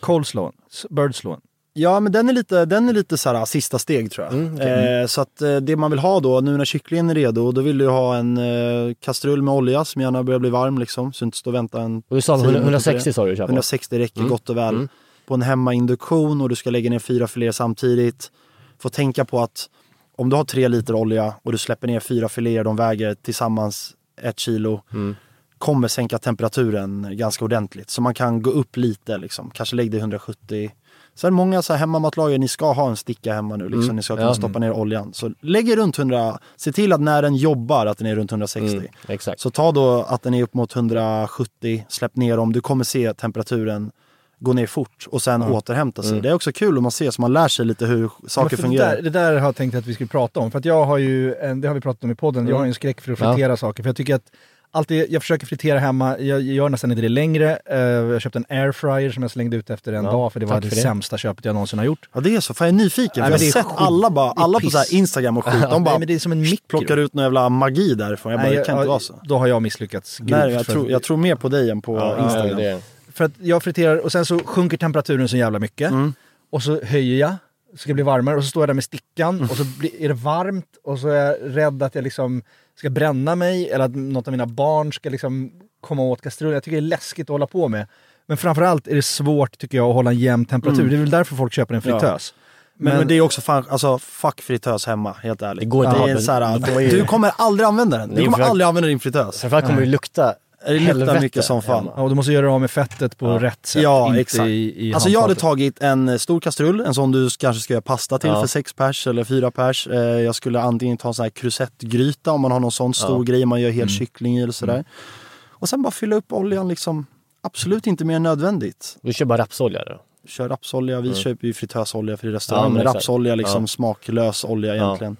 Coleslaw, birdslaw. Ja men den är lite, den är lite så här, sista steg tror jag. Mm, okej. eh, så att eh, det man vill ha då, nu när kycklingen är redo, då vill du ha en eh, kastrull med olja som gärna börjar bli varm liksom. Så du inte står och väntar en Och du sa tio minuter på 160 det. sa du du köper? 160 räcker Mm. gott och väl. Mm. På en hemmainduktion och du ska lägga ner fyra filéer samtidigt. Får tänka på att om du har tre liter olja och du släpper ner fyra filéer, de väger tillsammans ett kilo. Mm. Kommer sänka temperaturen ganska ordentligt. Så man kan gå upp lite liksom. Kanske lägg det 170. Sen många så här hemmamatlagare, ni ska ha en sticka hemma nu. Liksom. Mm. Ni ska kunna Ja. stoppa ner oljan. Så lägg er runt 100, se till att när den jobbar att den är runt 160. Mm, exakt. Så ta då att den är upp mot 170, släpp ner dem. Du kommer se temperaturen gå ner fort och sen återhämta sig. Mm. Det är också kul om man ser så man lär sig lite hur saker fungerar. Det där, det där har jag tänkt att vi skulle prata om. För att jag har ju, en, det har vi pratat om i podden, jag har ju en skräck för att Ja. fritera saker. För jag tycker att alltid, jag försöker fritera hemma, jag gör nästan inte det längre. Eh, jag köpte en airfryer som jag slängde ut efter en Ja, dag för det var det, det. sämsta köpet jag någonsin har gjort. Ja det är så, fan jag är nyfiken. Nej, för jag har sett skit. alla, bara, alla på så. Instagram och skit. De bara Nej det är som en mikro. plockar ut någon jävla magi därifrån. Jag bara, Nej, det kan jag- inte vara så. Då har jag misslyckats grovt. Nej, jag tror, jag tror mer på dig än på Ja, Instagram. det, För att jag friterar och sen så sjunker temperaturen så jävla mycket. Mm. Och så höjer jag, så ska det bli varmare. Och så står jag där med stickan och så blir, är det varmt. Och så är jag rädd att jag liksom ska bränna mig eller att något av mina barn ska liksom komma åt kastrullen. Jag tycker det är läskigt att hålla på med. Men framförallt är det svårt tycker jag att hålla en jämn temperatur. Mm. Det är väl därför folk köper en Ja. fritös. Men, men det är också fan, alltså fuck fritös hemma, helt ärligt. Det går inte det är ha så här, Du kommer aldrig använda den. Du kommer aldrig använda din fritös. Framförallt kommer det lukta Det luktar mycket som fan. Ja, och du måste göra av med fettet på Ja. rätt sätt. Ja, exakt. I, i Alltså jag hade tagit en eh, stor kastrull, en sån du kanske ska göra pasta till Ja. för sex pers eller fyra pers. Eh, Jag skulle antingen ta en sån här krusettgryta om man har någon sån stor Ja. grej man gör hel Mm. kyckling i eller sådär. Och sen bara fylla upp oljan liksom. Absolut inte mer än nödvändigt. Du kör bara rapsolja då? Kör rapsolja, vi Mm. köper ju fritösolja för i Ja, restaurang. men men exakt. rapsolja liksom Ja. smaklös olja Ja. egentligen.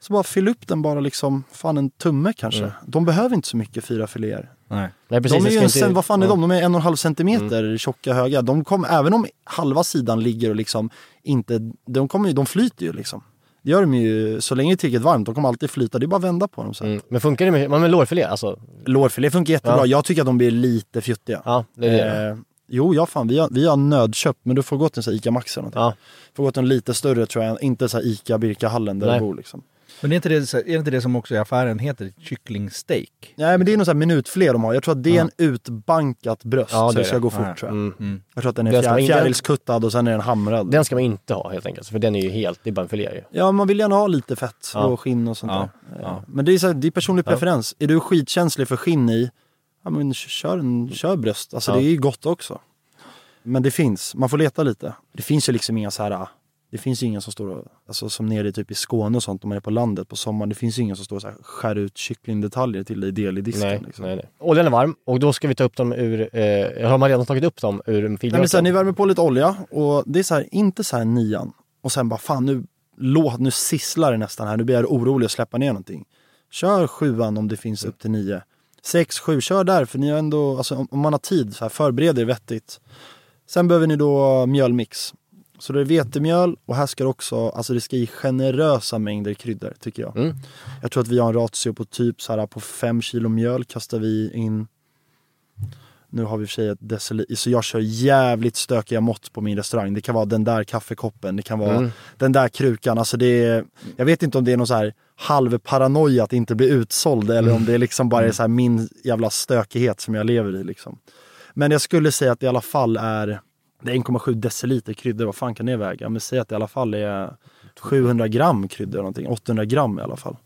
Så bara fyll upp den bara liksom, fan en tumme kanske. Mm. De behöver inte så mycket fyra filéer. Nej. Nej, precis, de är det ju en, inte- vad fan är. Mm. de? De är en och en halv centimeter tjocka höga. De kommer, även om halva sidan ligger och liksom inte, de kommer ju, de flyter ju liksom. Det gör de ju, så länge tillräckligt varmt, de kommer alltid flyta. Det är bara att vända på dem sen. Mm. Men funkar det med, med lårfilé? Alltså, Lårfilé funkar jättebra. Ja. Jag tycker att de blir lite fjuttiga. ja, det är det. Eh, jo, ja fan, vi har, vi har nödköpt, men du får gå till en sån här Ica Maxi eller någonting. Ja. Får gå till en lite större tror jag, inte så här Ica Birkahallen där Nej. jag bor liksom. Men är inte, det, är inte det som också i affären heter kycklingsteak? Nej men det är nog så här minutfilé de har. Jag tror att det är en utbankat bröst Ja, så det ska gå fort Ja. tror jag. Mm. Jag tror att den är Den fjär, fjärilskuttad och sen är den hamrad. Den ska man inte ha helt enkelt, för den är ju helt, det är bara en filé ju. Ja man vill gärna ha lite fett Ja. och skinn och sånt Ja. där. Ja. Eh, Men det är, så här, det är personlig Ja. preferens. Är du skitkänslig för skinn i, ja men kör, en, kör bröst. Alltså Ja. det är ju gott också. Men det finns, man får leta lite. Det finns ju liksom inga så här det finns ju ingen som står och, alltså som nere i typ i Skåne och sånt om man är på landet på sommaren. Det finns ju ingen som står och så här, skär ut kycklingdetaljer till dig del i disken. Nej, liksom. nej, nej. Oljan är varm och då ska vi ta upp dem ur, eh, har man redan tagit upp dem ur Nej, så här, filmjölken? ni värmer på lite olja och det är så här, inte så här nian och sen bara fan nu, låt, nu sisslar det nästan här, nu blir jag orolig att släppa ner någonting. Kör sjuan om det finns upp till nio. Sex, sju, kör där för ni har ändå, alltså om, om man har tid, så här, förbered er vettigt. Sen behöver ni då mjölmix. Så det är vetemjöl och här ska det också, alltså det ska i generösa mängder kryddor tycker jag. Mm. Jag tror att vi har en ratio på typ så här på fem kilo mjöl kastar vi in nu har vi i och för sig ett deciliter, så jag kör jävligt stökiga mått på min restaurang. Det kan vara den där kaffekoppen, det kan vara Mm. den där krukan. Alltså det är, jag vet inte om det är någon så här halv paranoia att inte bli utsåld eller om det liksom bara är så här min jävla stökighet som jag lever i. Liksom. Men jag skulle säga att det i alla fall är, det är 1,7 deciliter kryddor, vad fan kan det väga? Men säg att det i alla fall är 700 gram kryddor eller någonting, 800 gram i alla fall.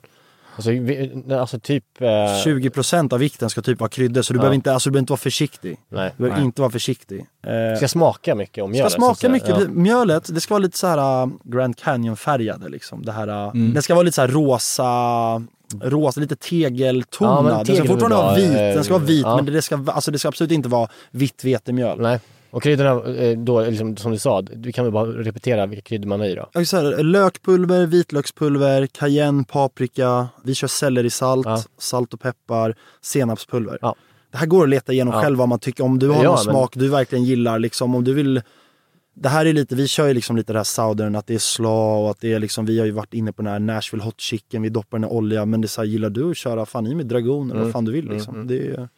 Alltså, vi, alltså typ... Eh, 20% av vikten ska typ vara kryddor så du, Ja. behöver, inte, alltså, du behöver inte vara försiktig. Nej. Du behöver Nej. inte vara försiktig. Eh, Ska smaka mycket om ska mjölet. att smaka mycket. Ja. Mjölet, det ska vara lite så här uh, Grand Canyon-färgade liksom. Det här, uh, Mm. Den ska vara lite så här rosa, rosa lite Ja, tegeltonad. men den ska tegel fortfarande vara vit, den ska vara vit Ja. men det ska, alltså, det ska absolut inte vara vitt vetemjöl. Nej. Och kryddorna eh, då, liksom, som du sa, du kan väl bara repetera vilka kryddor man har i då? Ja, så här, lökpulver, vitlökspulver, cayenne, paprika, vi kör sellerisalt, Ja. salt och peppar, senapspulver. Ja. Det här går att leta igenom Ja. själv vad man tycker. Om du har Ja, någon men- smak du verkligen gillar, liksom, om du vill det här är lite, vi kör ju liksom lite det här southern, att det är slaw och att det är liksom, vi har ju varit inne på den här Nashville hot chicken, vi doppar den i olja, men det är så här, gillar du att köra fan i med dragon eller Mm. vad fan du vill liksom. Mm, Det är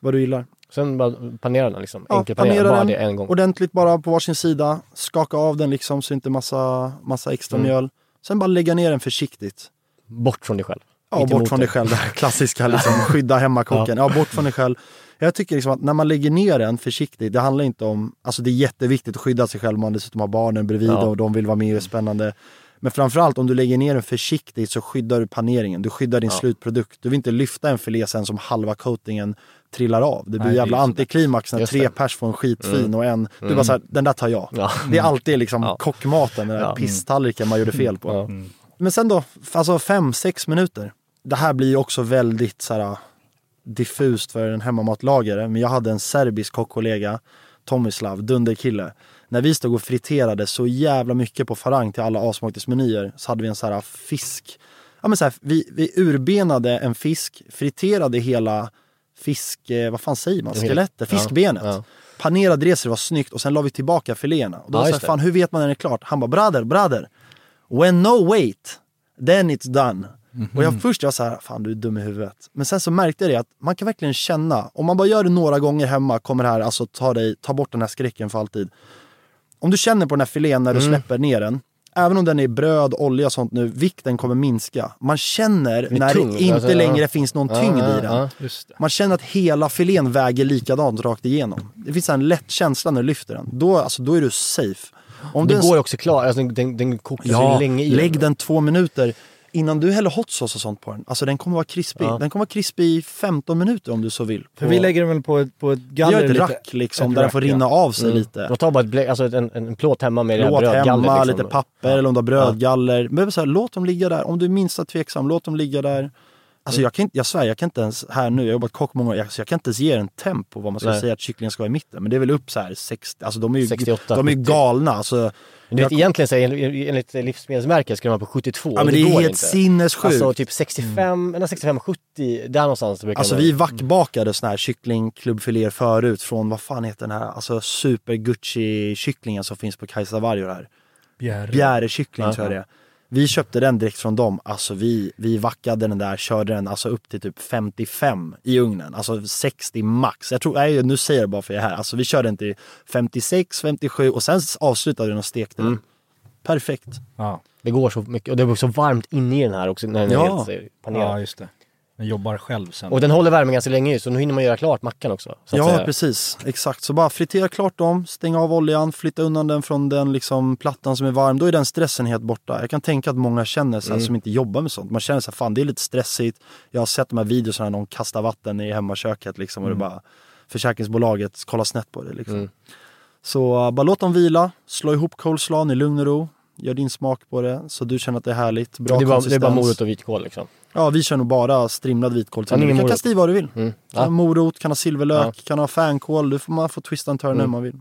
vad du gillar. Sen bara panera den liksom. Ja, Enkelpanera, panera bara den det en gång. Ordentligt bara på varsin sida, skaka av den liksom så inte massa, massa extra Mm. mjöl. Sen bara lägga ner den försiktigt. Bort från dig själv. Ja, Inte bort från dig. själv, det här klassiska liksom, skydda hemmakocken. Ja. bort från dig själv. Jag tycker liksom att när man lägger ner den försiktigt, det handlar inte om, alltså det är jätteviktigt att skydda sig själv om man dessutom har barnen bredvid Ja. och de vill vara med och är spännande. Men framförallt om du lägger ner den försiktigt så skyddar du paneringen, du skyddar din Ja. slutprodukt. Du vill inte lyfta en filé sen som halva coatingen trillar av. Det blir Nej, jävla antiklimax när tre pers får en skitfin Mm. och en, du Mm. bara såhär, den där tar jag. Ja. Det är alltid liksom Ja. kockmaten, den där Ja. pisstallriken man gjorde fel på. Ja. Men sen då, alltså fem, sex minuter. Det här blir ju också väldigt så här, diffust för en hemmamatlagare. Men jag hade en serbisk kockkollega, Tomislav, dunderkille. När vi stod och friterade så jävla mycket på farang till alla avsmakningsmenyer så hade vi en så här fisk. Ja men så här, vi, vi urbenade en fisk, friterade hela fisk, eh, vad fan säger man, skelettet, Ja. fiskbenet. Ja. Panerade det så det var snyggt och sen la vi tillbaka filéerna. Och då Ja, var fan hur vet man när det är klart? Han bara, brother, brother. When no wait, then it's done. Och jag först jag var så här, fan du är dum i huvudet. Men sen så märkte jag det att man kan verkligen känna, om man bara gör det några gånger hemma kommer det här alltså ta, dig, ta bort den här skräcken för alltid. Om du känner på den här filén när du Mm. släpper ner den, även om den är bröd, olja och sånt nu, vikten kommer minska. Man känner är när tung, det inte alltså, ja. längre finns någon Ja, tyngd ja, i den. ja. Det. Man känner att hela filén väger likadant rakt igenom. Det finns en lätt känsla när du lyfter den. Då, alltså, då är du safe. Om Det du går också klart, alltså, den, den, den kokar Ja, länge i lägg den två minuter innan du häller hot sauce och sånt på den. Alltså den kommer vara krispig. Ja. Den kommer vara krispig i 15 minuter om du så vill. För vi lägger den väl på ett, på ett Vi galler gör ett rack liksom, ett där den rack, får ja. rinna av sig Mm. lite. Då tar bara ett blä, alltså en, en, plåt hemma med det här hemma, liksom. lite papper eller om du har brödgaller. Men så här, låt dem ligga där. Om du är minsta tveksam, låt dem ligga där. Alltså jag kan inte, jag svär, jag kan inte ens här nu, jag har jobbat kock många år, jag, så jag kan inte ens ge en temp på vad man ska Nej. säga att kycklingen ska vara i mitten. Men det är väl upp så här 60, alltså de är ju, 68, de är ju 70. galna. Alltså, Men du vet, jag- egentligen så är, enligt, enligt livsmedelsmärket ska de vara på 72. ja, men det, går är helt inte. sinnessjukt. Alltså typ 65, eller 65-70, där någonstans brukar Alltså vi vackbakade såna här kycklingklubbfiléer förut från, vad fan heter den här, alltså super Gucci kycklingen som finns på Kajsa Varjo här. Bjärekyckling Ja. tror jag det är. Vi köpte den direkt från dem. Alltså vi, vi vackade den där, körde den alltså upp till typ 55 i ugnen. Alltså 60 max. Jag tror, nej, nu säger jag bara för jag är här. Alltså vi körde den till 56, 57 och sen avslutade den och stekte den. Perfekt. Ja. Det går så mycket och det blir så varmt inne i den här också när den är Ja. helt panerad. ja, just det. Den jobbar själv sen. Och den håller värmen ganska länge så nu hinner man göra klart mackan också. Så att Ja, säga. precis. Exakt. Så bara fritera klart dem, stänga av oljan, flytta undan den från den liksom plattan som är varm. Då är den stressen helt borta. Jag kan tänka att många känner så här, Mm. som inte jobbar med sånt. Man känner så här, fan det är lite stressigt. Jag har sett de här videorna när någon kastar vatten i hemmaköket liksom och det bara försäkringsbolaget kollar snett på det liksom. Mm. Så bara låt dem vila, slå ihop coleslawen i lugn och ro. Gör din smak på det så du känner att det är härligt. Bra det, är bara, det är konsistens. bara morot och vitkål liksom. Ja, vi kör nog bara strimlad vitkål. Ja, du kan kasta i vad du vill. Mm. Ja. morot, kan ha silverlök, kan ha fänkål. Du får, man får twista and turn hur Mm. man vill.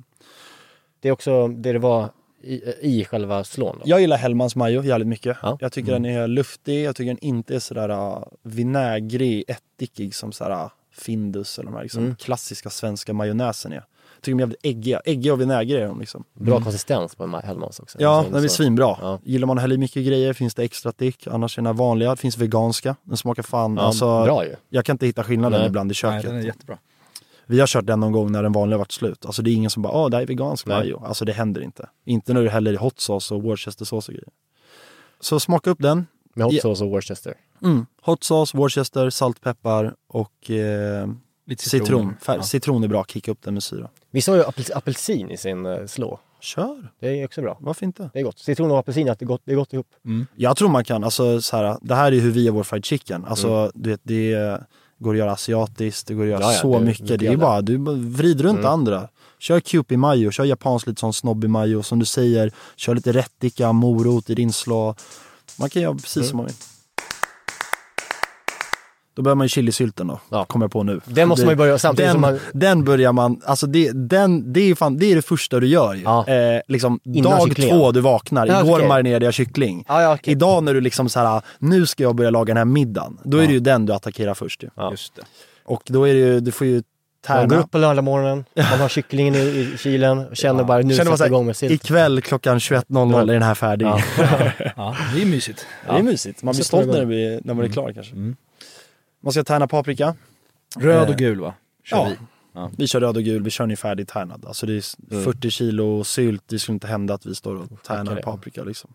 Det är också det det var i, i själva slån. Då. Jag gillar Hellmans majo jävligt mycket. Ja. Jag tycker den är luftig, jag tycker den inte är sådär uh, vinägrig, ättikig som sådär uh, Findus eller de här liksom, Mm. klassiska svenska majonnäsen är. Jag tycker de är jävligt äggiga. Äggiga och vinägriga är de liksom. Bra konsistens på en Hellmans också. Ja, Alltså, den så- svinbra. Ja. Gillar man att hälla i mycket grejer finns det extra dick. Annars är den här vanliga. Det finns veganska. Den smakar fan, Ja, alltså, bra ju. jag kan inte hitta skillnaden Nej. ibland i Nej, köket. den är jättebra. Vi har kört den någon gång när den vanliga varit slut. Alltså det är ingen som bara, åh det här är vegansk Nej. majo. Alltså det händer inte. Inte när du häller i hot sauce och worcestersås och grejer. Så smaka upp den. Med hot sauce och Worcester. Mm. Hot sauce, worcester, salt, peppar och eh, Lite citron. Fär- Ja. Citron är bra, kicka upp den med syra. Vissa har ju apel- apelsin i sin uh, slå. Kör, Det är också bra. varför inte? Det är gott. Citron och apelsin, att det är gott, det är gott ihop. Jag tror man kan, alltså så här, det här är hur vi gör vår fried chicken. Alltså Mm. du vet, det går att göra asiatiskt, det går att göra Ja, ja, så det- mycket. det Det är bara, du vrider runt Mm. andra. Kör Kewpie majo, kör japansk lite sån snobbig majo som du säger. Kör lite rättika, morot i din slå. Man kan göra precis Mm. som man vill. Då börjar man ju chilisylten då, Ja. kommer jag på nu. Den måste Det- man ju börja samtidigt den, som man... den börjar man, alltså det, den, det, är fan, det är det första du gör ju. Ja. Eh, liksom, Innan dag kycklingen. två du vaknar, Ja, igår okej. marinerade jag kyckling. Ja, ja, okej. Idag när du liksom så här, nu ska jag börja laga den här middagen. Då är det ju den du attackerar först ju. Ja. Just det. Och då är det ju, du får ju Man går tärna. upp på lördagmorgonen, man har kycklingen i, i kylen och känner bara nu sätter så igång med sylt. ikväll klockan 21.00 är den här färdig. Ja. Ja, det är mysigt. Det är mysigt, man blir stolt när, det blir, när man är klar kanske. Man ska tärna paprika. Röd Eh, och gul va? Kör Ja. vi. Ja. Vi kör röd och gul, vi kör den färdigtärnad. Alltså det är Mm. 40 kilo sylt, det skulle inte hända att vi står och tärnar det. paprika liksom.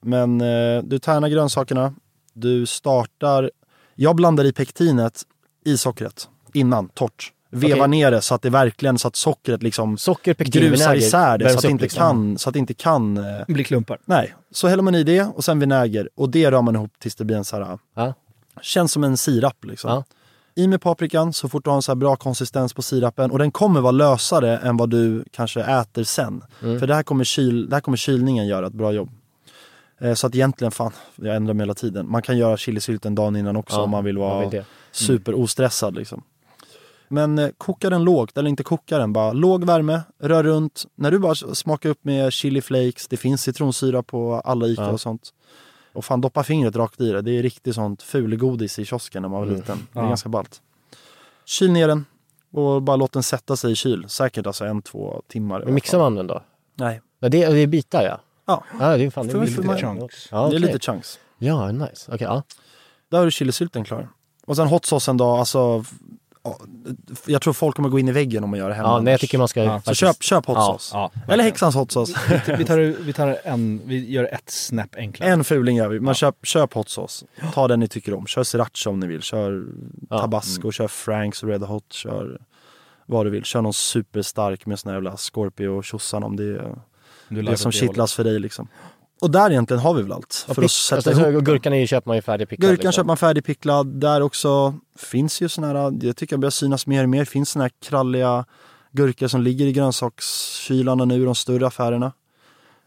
Men eh, du tärnar grönsakerna, du startar, jag blandar i pektinet i sockret innan, torrt. Vevar Okej. ner det så att det verkligen, så att sockret liksom Socker, pektin, grusar isär det så att det inte liksom. kan, så att det inte kan eh, blir klumpar. Nej, så häller man i det och sen vinäger och det rör man ihop tills det blir en så här, Ja. Känns som en sirap liksom. Ja. I med paprikan så fort du har en så här bra konsistens på sirapen och den kommer vara lösare än vad du kanske äter sen. Mm. För det här, kommer kyl, det här kommer kylningen göra ett bra jobb. Eh, så att egentligen, fan, jag ändrar mig hela tiden. Man kan göra chilisylten dagen innan också Ja, om man vill vara vill det. super ostressad liksom. Men eh, koka den lågt, eller inte koka den, bara låg värme, rör runt. När du bara smakar upp med chili flakes, det finns citronsyra på alla Ica Ja. och sånt. Och fan doppa fingret rakt i det, det är riktigt sånt fulgodis i kiosken när man var Mm. liten. Det är Ja. ganska ballt. Kyl ner den och bara låt den sätta sig i kyl. Säkert alltså en, två timmar. Men mixar man den då? Nej. Ja, det, det är bitar ja. Ja, Ja, det är fan, det är lite man- chunks. Ja, det är lite chunks. Ja, nice. Okej, ja. Där har du chilisylten klar. Och sen hot saucen då, alltså ja, jag tror folk kommer gå in i väggen om man gör det hemma. Ja, nej, jag tycker man ska Ja, så köp, köp hot Ja, sauce. Ja. Eller häxans hot sauce. Vi tar, vi tar en, vi gör ett snäpp enklare. En fuling gör vi. Man köp, köp hot sauce. Ta den ni tycker om. Kör sriracha om ni vill. Kör Ja, tabasco, kör Franks Red Hot. Kör vad du vill. Kör någon superstark med sån här jävla Scorpio och tjosan om det är Du det som kittlas för dig liksom. Och där egentligen har vi väl allt. För pick- att sätta alltså, ihop. så Gurkan är ju, köper man ju färdigpicklad. Gurkan liksom. köper man färdigpicklad. Där också finns ju såna här, jag tycker det börjar synas mer och mer. Finns såna här kralliga gurkor som ligger i grönsakskylarna nu i de större affärerna.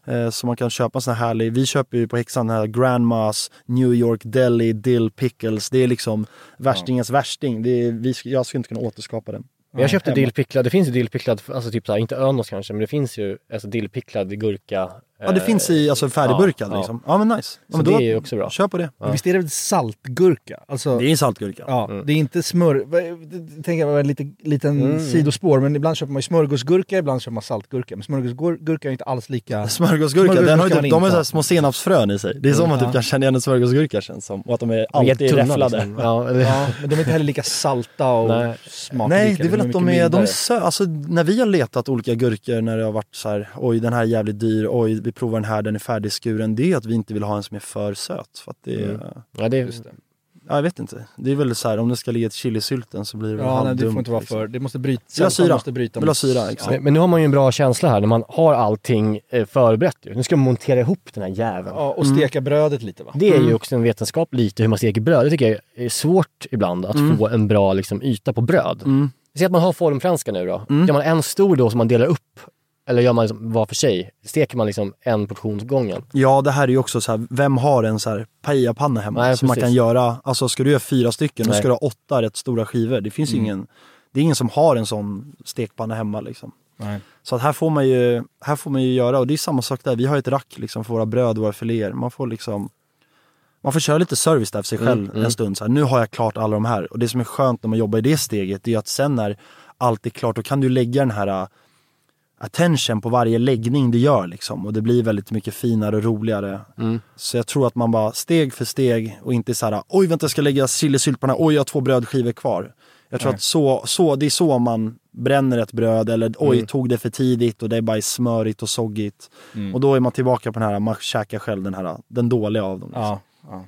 Eh, så man kan köpa en sån här härlig, vi köper ju på Häxan den här Grandmas New York Deli Dill Pickles. Det är liksom värstingens värsting. Det är, vi, jag skulle inte kunna återskapa den. Men jag köpte dillpicklad, det finns ju dillpicklad, alltså typ såhär, inte Önos kanske, men det finns ju alltså dillpicklad gurka Ja det finns i alltså färdigburkad ja. liksom. Ja men nice. Ja, men det då, är ju också bra. Kör på det. Men Visst är det saltgurka? Alltså, Det är saltgurka. Ja, det är inte smör... Tänker jag var en lite, liten Mm. sidospår, men ibland köper man ju smörgåsgurka, ibland köper man saltgurka. Men smörgåsgurka är inte alls lika... Smörgåsgurka, den har Smörgåsgurka typ, de har så små senapsfrön i sig. Det är så man Ja. typ kan känna igen en smörgåsgurka känns som. Och att de är alltid räfflade. liksom. Ja, Ja, men de är inte heller lika salta och Nej. smakrika. Nej, det är väl att de är, de är mildare. sö- alltså när vi har letat olika gurkor när det har varit så här, oj den här är jävligt dyr, oj vi provar den här, den är färdigskuren. Det är att vi inte vill ha en som är för söt. För att det är, Mm. Ja, det är, ja, jag vet inte. Det är väl så här, om det ska ligga ett chilisylten så blir det väl Ja, nej, det får inte vara liksom. för... Det måste bryta... Vill ha syra. Måste bryta Vill ha syra, exakt. men, men nu har man ju en bra känsla här när man har allting eh, förberett. Ju. Nu ska man montera ihop den här jäveln. Ja, och steka brödet lite va? Det är ju också en vetenskap lite hur man steker bröd. Det tycker jag är svårt ibland att få en bra liksom, yta på bröd. Mm. Säg att man har formfranska nu då. Gör man en stor då som man delar upp? Eller gör man liksom var för sig? Steker man liksom en portion gången? Ja, det här är ju också så här, vem har en så här paellapanna hemma Nej, som man kan göra, alltså ska du göra fyra stycken, då ska du ha åtta rätt stora skivor. Det finns ju ingen, det är ingen som har en sån stekpanna hemma liksom. Nej. Så att här får man ju, här får man ju göra, och det är samma sak där, vi har ett rack liksom för våra bröd och våra filéer. Man får liksom man får köra lite service där för sig själv en stund. Så här, nu har jag klart alla de här. Och det som är skönt när man jobbar i det steget, det är att sen när allt är klart, då kan du lägga den här attention på varje läggning du gör liksom. Och det blir väldigt mycket finare och roligare. Så jag tror att man bara steg för steg och inte så här, oj vänta jag ska lägga chilisylt på den här, oj jag har två brödskivor kvar. Jag tror att så, så, det är så man bränner ett bröd eller oj tog det för tidigt och det är bara smörigt och soggigt. Och då är man tillbaka på den här, man käkar själv den här, den dåliga av dem. Liksom. Ja. ja.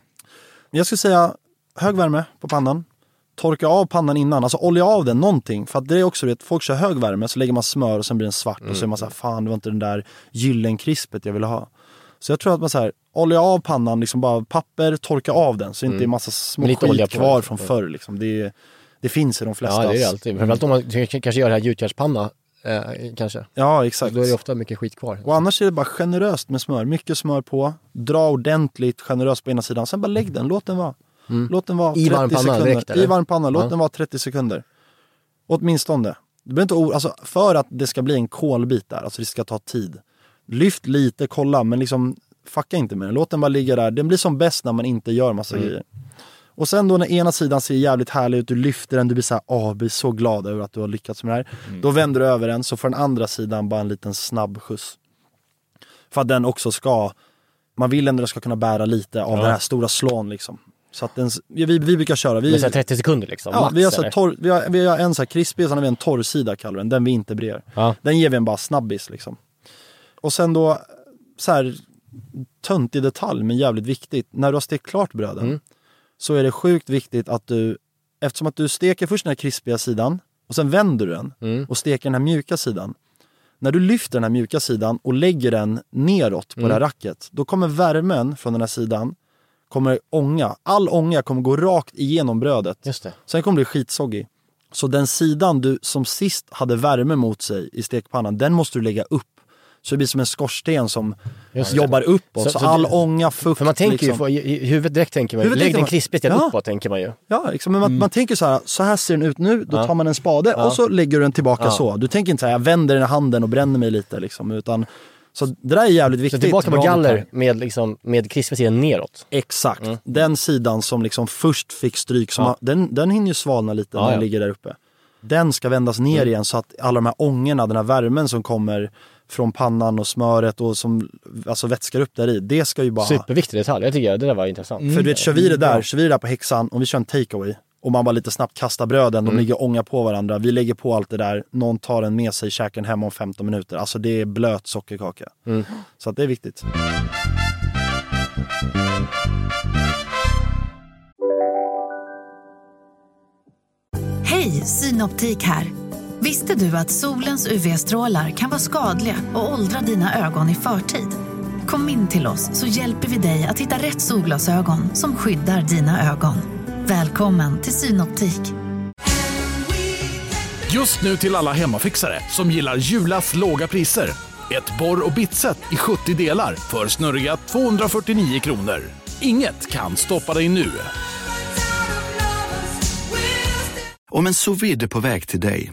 Jag skulle säga hög värme på pannan. Torka av pannan innan, alltså olja av den någonting. För att det är också det, folk kör hög värme så lägger man smör och sen blir den svart och så är man såhär, fan det var inte den där gyllenkrispet jag ville ha. Så jag tror att man såhär, olja av pannan, liksom bara papper, torka av den så det inte är massa små skit kvar från förr liksom. Det, det finns i de flesta. Ja, det är det alltid. Framförallt om man kanske gör det här gjutjärnspanna. Eh, kanske. Ja, exakt. Då är det ofta mycket skit kvar. Och annars är det bara generöst med smör. Mycket smör på. Dra ordentligt generöst på ena sidan. Sen bara lägg den, låt den vara. Låt den vara I 30 varm sekunder. direkt? I varm panna, låt Ja. den vara 30 sekunder. Åtminstone. Det behöver inte o- alltså, för att det ska bli en kolbit där, alltså det ska ta tid. Lyft lite, kolla, men liksom fucka inte med den. Låt den bara ligga där. Den blir som bäst när man inte gör massa grejer. Och sen då när ena sidan ser jävligt härlig ut, du lyfter den, du blir så här, åh, blir så glad över att du har lyckats med det här. Då vänder du över den, så får den andra sidan bara en liten snabb skjuts. För att den också ska, man vill ändå att den ska kunna bära lite av Ja. den här stora slån liksom. Så att den, vi, vi, brukar köra, vi, Men så här 30 sekunder liksom? ja, max, vi, har så torr, vi, har, vi har en så här krispig, sen har vi en torrsida kallar den, den vi inte brer. Ja. Den ger vi en bara snabbis liksom. Och sen då, så här töntig detalj men jävligt viktigt. När du har stekt klart bröden Mm. så är det sjukt viktigt att du, eftersom att du steker först den här krispiga sidan och sen vänder du den Mm. och steker den här mjuka sidan. När du lyfter den här mjuka sidan och lägger den neråt på det Mm. här racket, då kommer värmen från den här sidan kommer ånga. All ånga kommer gå rakt igenom brödet. Just det. Sen kommer det bli skitsoggig. Så den sidan du som sist hade värme mot sig i stekpannan, den måste du lägga upp. Så det blir som en skorsten som jobbar uppåt. Så, Så- så all det- ånga, fukt För man tänker liksom. ju, i, i huvudet direkt tänker man ju, lägg den krispigt Ja. uppåt tänker man ju. Ja, liksom, men man, man tänker så här, så här ser den ut nu, då Ja. tar man en spade Ja. och så lägger du den tillbaka så. Du tänker inte så här, jag vänder den i handen och bränner mig lite liksom, utan så det där är jävligt Så viktigt. tillbaka på galler med, liksom, med krispiga sidan neråt. Exakt. Mm. Den sidan som liksom först fick stryk, som Ja. har, den, den hinner ju svalna lite Ja, när den ja. Mm. ligger där uppe. Den ska vändas ner igen så att alla de här ångorna, den här värmen som kommer från pannan och smöret och som alltså vätskar upp där i, det ska ju bara... Superviktig detalj, jag tycker det där var intressant. För du vet, kör vi det där, kör vi det där på häxan, om vi kör en takeaway och man bara lite snabbt kastar bröden, de ligger och ångar på varandra, vi lägger på allt det där, någon tar den med sig, käkar den hemma om 15 minuter. Alltså det är blöt sockerkaka. Så att det är viktigt. Hej, Synoptik här. Visste du att solens UV-strålar kan vara skadliga och åldra dina ögon i förtid? Kom in till oss så hjälper vi dig att hitta rätt solglasögon som skyddar dina ögon. Välkommen till Synoptik. Just nu till alla hemmafixare som gillar Julas låga priser. Ett borr och bitset i 70 delar för snurriga 249 kronor. Inget kan stoppa dig nu. Om en sous på väg till dig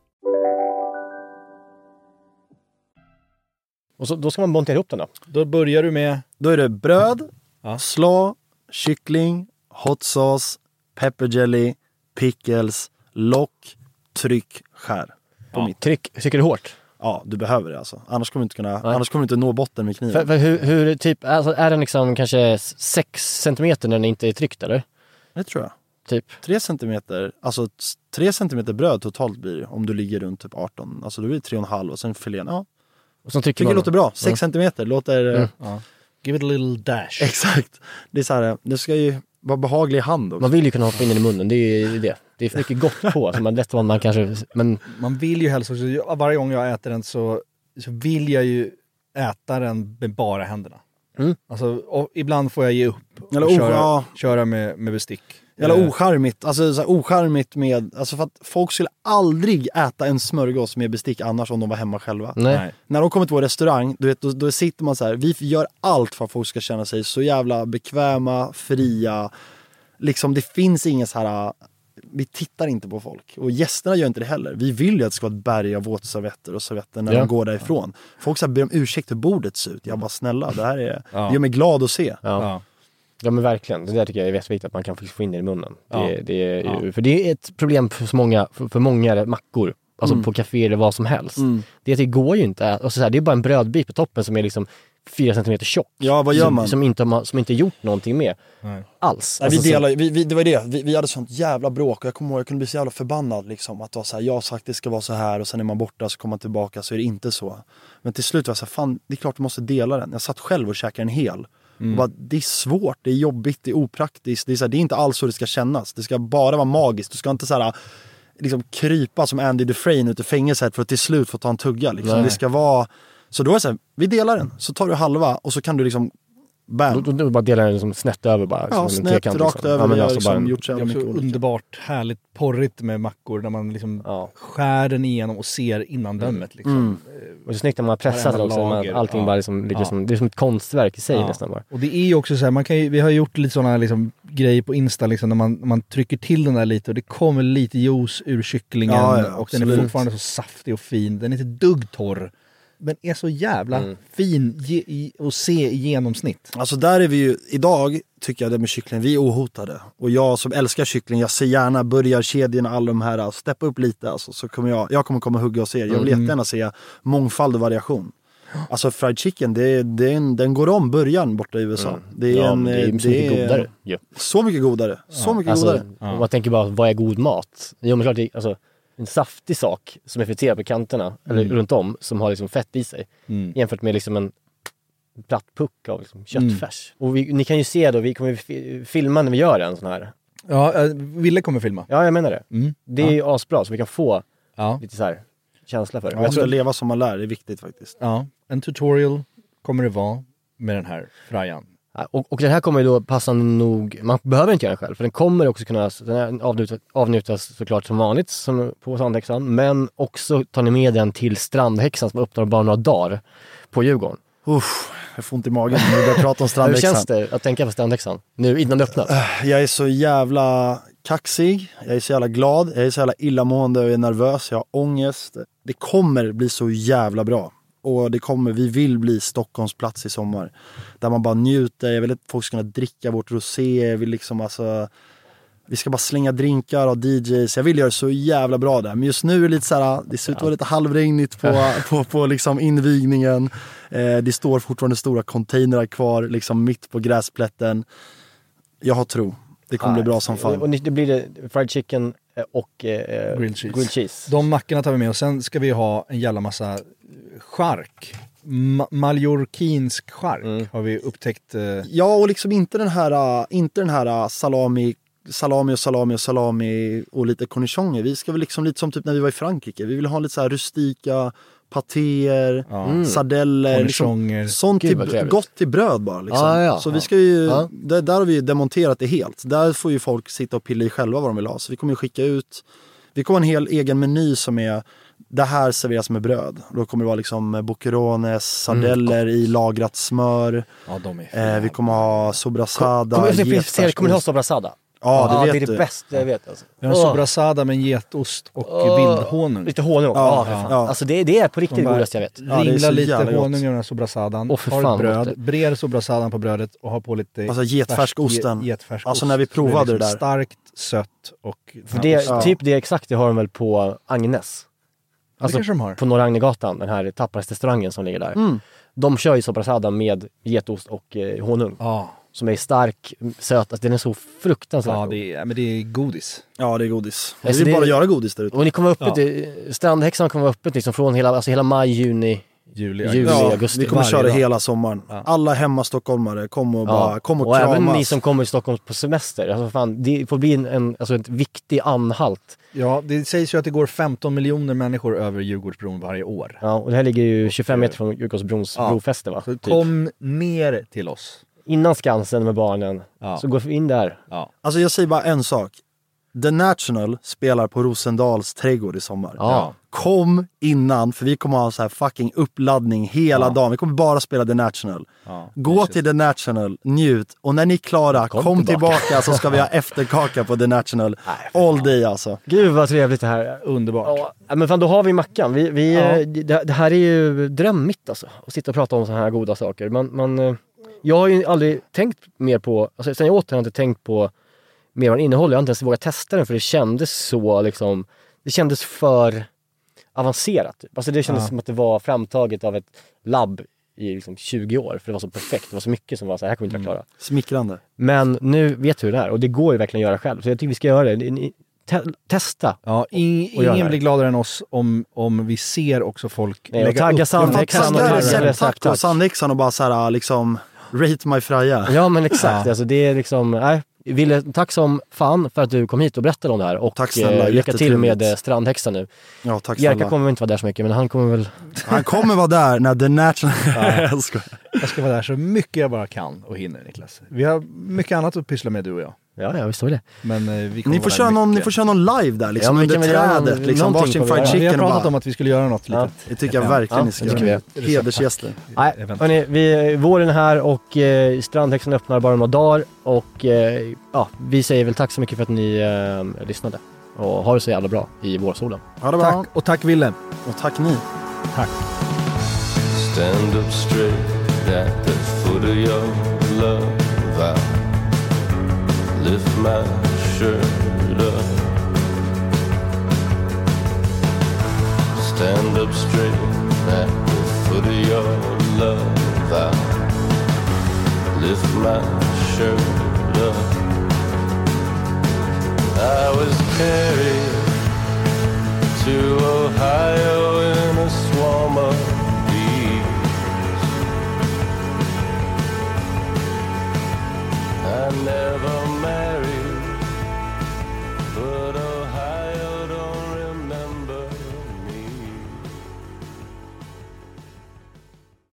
Och så, då ska man montera ihop den då. Då börjar du med... Då är det bröd, slaw, kyckling, hot sauce, pepper jelly, pickles, lock, tryck, skär. På Ja. Tryck, tycker du hårt? Ja, du behöver det alltså. Annars kommer du inte kunna, Nej. annars kommer du inte nå botten med kniven. För, för hur, hur typ, alltså är den liksom kanske 6 centimeter när den inte är tryckt eller? Det tror jag. Typ. Tre centimeter, alltså t- tre centimeter bröd totalt blir det om du ligger runt typ 18. Alltså då blir det tre och en halv och sen filén. Ja, Och så trycker tycker det man. låter bra. Sex Mm. centimeter låter... eh, Mm. Ja. Give it a little dash. Exakt. Det är så här, det ska ju vara behaglig i hand också. Man vill ju kunna hoppa in den i munnen, det är ju det. Det är för mycket gott på, så man lätt vad man kanske, men Man vill ju helst också, varje gång jag äter den så, så vill jag ju äta den med bara händerna. Mm. Alltså, och ibland får jag ge upp och Eller o- köra, ja. köra med, med bestick. Jävla Eh, ocharmigt. Alltså så här, ocharmigt med, alltså för att folk skulle aldrig äta en smörgås med bestick annars om de var hemma själva. nej. När de kommer till vår restaurang, du vet, då, då sitter man så här, vi gör allt för att folk ska känna sig så jävla bekväma, fria. Liksom det finns inga så här, vi tittar inte på folk. Och gästerna gör inte det heller. Vi vill ju att det ska vara ett berg av våtservetter och servetter när Ja. de går därifrån. Folk så här ber om ursäkt hur bordet ser ut. Jag bara snälla, det här är, Ja. det gör mig glad att se. Ja. Ja. ja men verkligen, det där tycker jag är jätteviktigt att man kan få in det i munnen. Ja. Det, det är ju, För det är ett problem för så många, för, för många mackor, alltså Mm. på kaféer eller vad som helst. Mm. Det det går ju inte, alltså så här, det är bara en brödbit på toppen som är liksom 4 centimeter tjock. Ja, vad gör som, man? Som inte, har- som inte gjort någonting med Nej. alls. Nej, Alltså, vi så- delar, vi, vi, det var det, vi, vi hade sånt jävla bråk och jag kommer ihåg jag kunde bli så jävla förbannad liksom. Att det var så här, jag har sagt det ska vara så här och sen är man borta så kommer man tillbaka så är det inte så. Men till slut var jag så här, fan det är klart du måste dela den. Jag satt själv och käkade en hel. Och bara, det är svårt, det är jobbigt, det är opraktiskt. Det är, så här, det är inte alls så det ska kännas. Det ska bara vara magiskt. Du ska inte så här, liksom krypa som Andy Dufresne ut ur fängelset för att till slut få ta en tugga. Liksom. Det ska vara... Så då är det så här, vi delar den. Så tar du halva och så kan du liksom, bam. Då, då, då bara delar den liksom snett över bara. Ja, snett, trekant, rakt liksom. över. Ja, men alltså liksom bara en- gjort så så underbart härligt porrigt med mackor där man liksom Ja. skär den igenom och ser innandömet. Liksom. Mm. Och så snyggt när man har pressat också, man, lager. allting Ja. bara liksom, ligger Ja. som, det är som ett konstverk i sig Ja. nästan bara. Och det är ju också så här, man kan ju, vi har gjort lite sådana liksom, grejer på Insta liksom, när man, man trycker till den där lite och det kommer lite juice ur kycklingen Ja, ja, och den är fortfarande så saftig och fin. Den är inte dugg Men är så jävla Mm. fin ge, i, att se i genomsnitt. Alltså där är vi ju, idag tycker jag det med kyckling, vi är ohotade. Och jag som älskar kyckling, jag ser gärna burgarkedjorna, alla de här, steppa upp lite alltså, så kommer jag, jag kommer komma och hugga hos er. Jag vill Mm. jättegärna se mångfald och variation. Alltså fried chicken, det, det är en, den går om burgaren borta i USA. Det är Mm. ja, en, det är så mycket godare ju. Så mycket godare. Så mycket Alltså, godare. man tänker bara, vad är god mat? Jo men klart, det är, alltså, en saftig sak som är friterad på kanterna, eller runt om, som har liksom fett i sig. Mm. Jämfört med liksom en platt puck av liksom köttfärs. Och vi, ni kan ju se då, vi kommer fi- filma när vi gör en sån här. Ja, eh, Ville kommer filma. Ja, jag menar det. Mm. Det är ju asbra, så vi kan få Ja. lite så här känsla för det. Jag ska tror, leva som man lär, det är viktigt faktiskt. ja, en tutorial kommer det vara med den här frajan. Och, och den här kommer ju då passande nog, man behöver inte göra den själv, för den kommer också kunna den avnjutas, avnjutas såklart som vanligt som på Sandhäxan, men också tar ni med den till Strandhäxan som öppnar bara några dagar på Djurgården. Uff, jag får ont i magen när vi börjar prata om Hur strandhäxan. känns det att tänka på Strandhäxan nu innan det öppnas? Jag är så jävla kaxig, jag är så jävla glad, jag är så jävla illamående och jag är nervös, jag har ångest. Det kommer bli så jävla bra. Och det kommer, vi vill bli Stockholms plats i sommar. Där man bara njuter, jag vill att folk ska kunna dricka vårt rosé, jag vill liksom alltså vi ska bara slänga drinkar och DJs. Jag vill göra det så jävla bra där. Men just nu är det lite så här, det ser ut att vara lite halvregnigt på, på, på liksom invigningen. Eh, det står fortfarande stora containrar kvar liksom mitt på gräsplätten. Jag har tro. Det kommer bli bra som fan. och det blir det fried chicken eh, och eh, Grilled cheese. grilled cheese. De mackorna tar vi med och sen ska vi ha en jävla massa chark. Ma- Mallorquinsk chark Mm. har vi upptäckt. Eh, Ja, och liksom inte den här, äh, inte den här äh, salami, salami och salami och salami och lite cornichoner. Vi ska väl liksom lite som typ när vi var i Frankrike. Vi vill ha lite så här rustika patéer, Mm. sardeller. Liksom, sånt Gud, till, gott till bröd bara. Liksom. Ja, ja, så ja. vi ska ju, Ja. där, där har vi ju demonterat det helt. Där får ju folk sitta och pilla i själva vad de vill ha. Så vi kommer ju skicka ut, vi kommer en hel egen meny som är det här serveras med bröd. Då kommer det vara liksom boccherones, sardeller i lagrat smör. Ja, Eh, vi kommer ha sobrasada, säga det, kommer ni ha sobrasada? Ja, det vet det är du. det bästa jag vet alltså. Vi har en Åh. sobrasada med getost och Åh. vildhonung. Lite honung också. Ja, Ja, för fan. ja. Alltså det, det är på riktigt De det godaste jag vet. Ja, det är Ringla så lite jävla gott. honung i den här sobrasadan, Åh, för tar ett fan, bröd, gott brer sobrasadan på brödet och har på lite Alltså getfärskosten. färsk- getfärskost. Alltså när vi Så det är provade liksom det där. Starkt, sött och... För det, ost. typ det exakt det har de väl på Agnes. Alltså kanske de har. på Norra Agnegatan, den här tapas-restaurangen som ligger där. Mm. De kör ju sobrasada med getost och eh, honung. Ja, Som är stark, söt, alltså den är så fruktansvärt ja god. det, är, men det är godis. Ja, det är godis. Det Alltså, är det- bara att göra godis där ute. Och ni kommer öppet, i- Strandhäxan kommer vara öppet liksom från hela, alltså hela maj, juni. Juli, Juli, Ja, augusti. vi kommer köra dag. hela sommaren. Ja. Alla hemma stockholmare, kom och, bara, kom och, och kramas. även ni som kommer till Stockholm på semester. Alltså fan, det får bli en, en alltså en viktig anhalt. Ja, det sägs ju att det går 15 miljoner människor över Djurgårdsbron varje år. Ja, och det här ligger ju 25 meter från Djurgårdsbrons Ja. brofäste va? Så Typ. kom ner till oss. Innan Skansen med barnen, Ja. så gå in där. Ja. Alltså jag säger bara en sak. The National spelar på Rosendals trädgård i sommar. Ja. Kom innan, för vi kommer ha så här fucking uppladdning hela Ja. dagen. Vi kommer bara spela The National. Ja, Gå till The National, njut och när ni är klara, Kom kom, tillbaka. tillbaka. så ska vi ha efterkaka på The National. All day alltså. Gud vad trevligt det här Underbart. Ja, men fan då har vi Mackan. Vi, vi, Ja. eh, det, det här är ju drömmigt alltså. Att sitta och prata om sådana här goda saker. Man, man, eh, jag har ju aldrig tänkt mer på, alltså sen jag åt den har jag inte tänkt på mer vad den innehåller. Jag har inte ens vågat testa den för det kändes så liksom, det kändes för avancerat. Typ. Alltså det kändes Ja. som att det var framtaget av ett labb i liksom 20 år. För det var så perfekt. Det var så mycket som var så här, här kommer inte vara klara. Smickrande. Men nu vet du hur det är och det går ju verkligen att göra själv. Så jag tycker vi ska göra det. Ni- te- testa. Ja, det ingen blir gladare än oss om, om vi ser också folk Nej, och tagga upp. Sandhäxan tack på tack. Sandhäxan och bara så här liksom, rate my Freja. Ja men exakt, alltså det är liksom, nej. Ville, tack som fan för att du kom hit och bettade om det här och Tack snälla, eh, lycka till med eh, Strandhäxan nu. Ja, tack Jerka snälla. kommer väl inte vara där så mycket men han kommer väl... Han kommer vara där när The National... jag skojar. Jag ska vara där så mycket jag bara kan och hinner Niklas. Vi har mycket annat att pyssla med du och jag. Ja, ja visst har vi det. Men eh, vi Ni får, köra någon, ni får köra någon live där liksom, Ja, vi under göra trädet. Liksom, varsin fried göra. Vi har chicken pratat bara... om att vi skulle göra något Ja. litet. Det tycker jag Ja, verkligen ja, ni ska göra. vi. Hedersgäster. Nej, hörni, vi, våren är här och eh, Strandhäxan öppnar bara några dagar och eh, ja, vi säger väl tack så mycket för att ni eh, lyssnade. Och ha det så jävla bra i vårsolen. Ha det bra. Tack och tack Wille. Och tack ni. Tack. Stand up straight at the foot of your love. Lift my shirt up. Stand up straight at the foot of your love vow. Lift my shirt up. I was carried to Ohio in a I never married.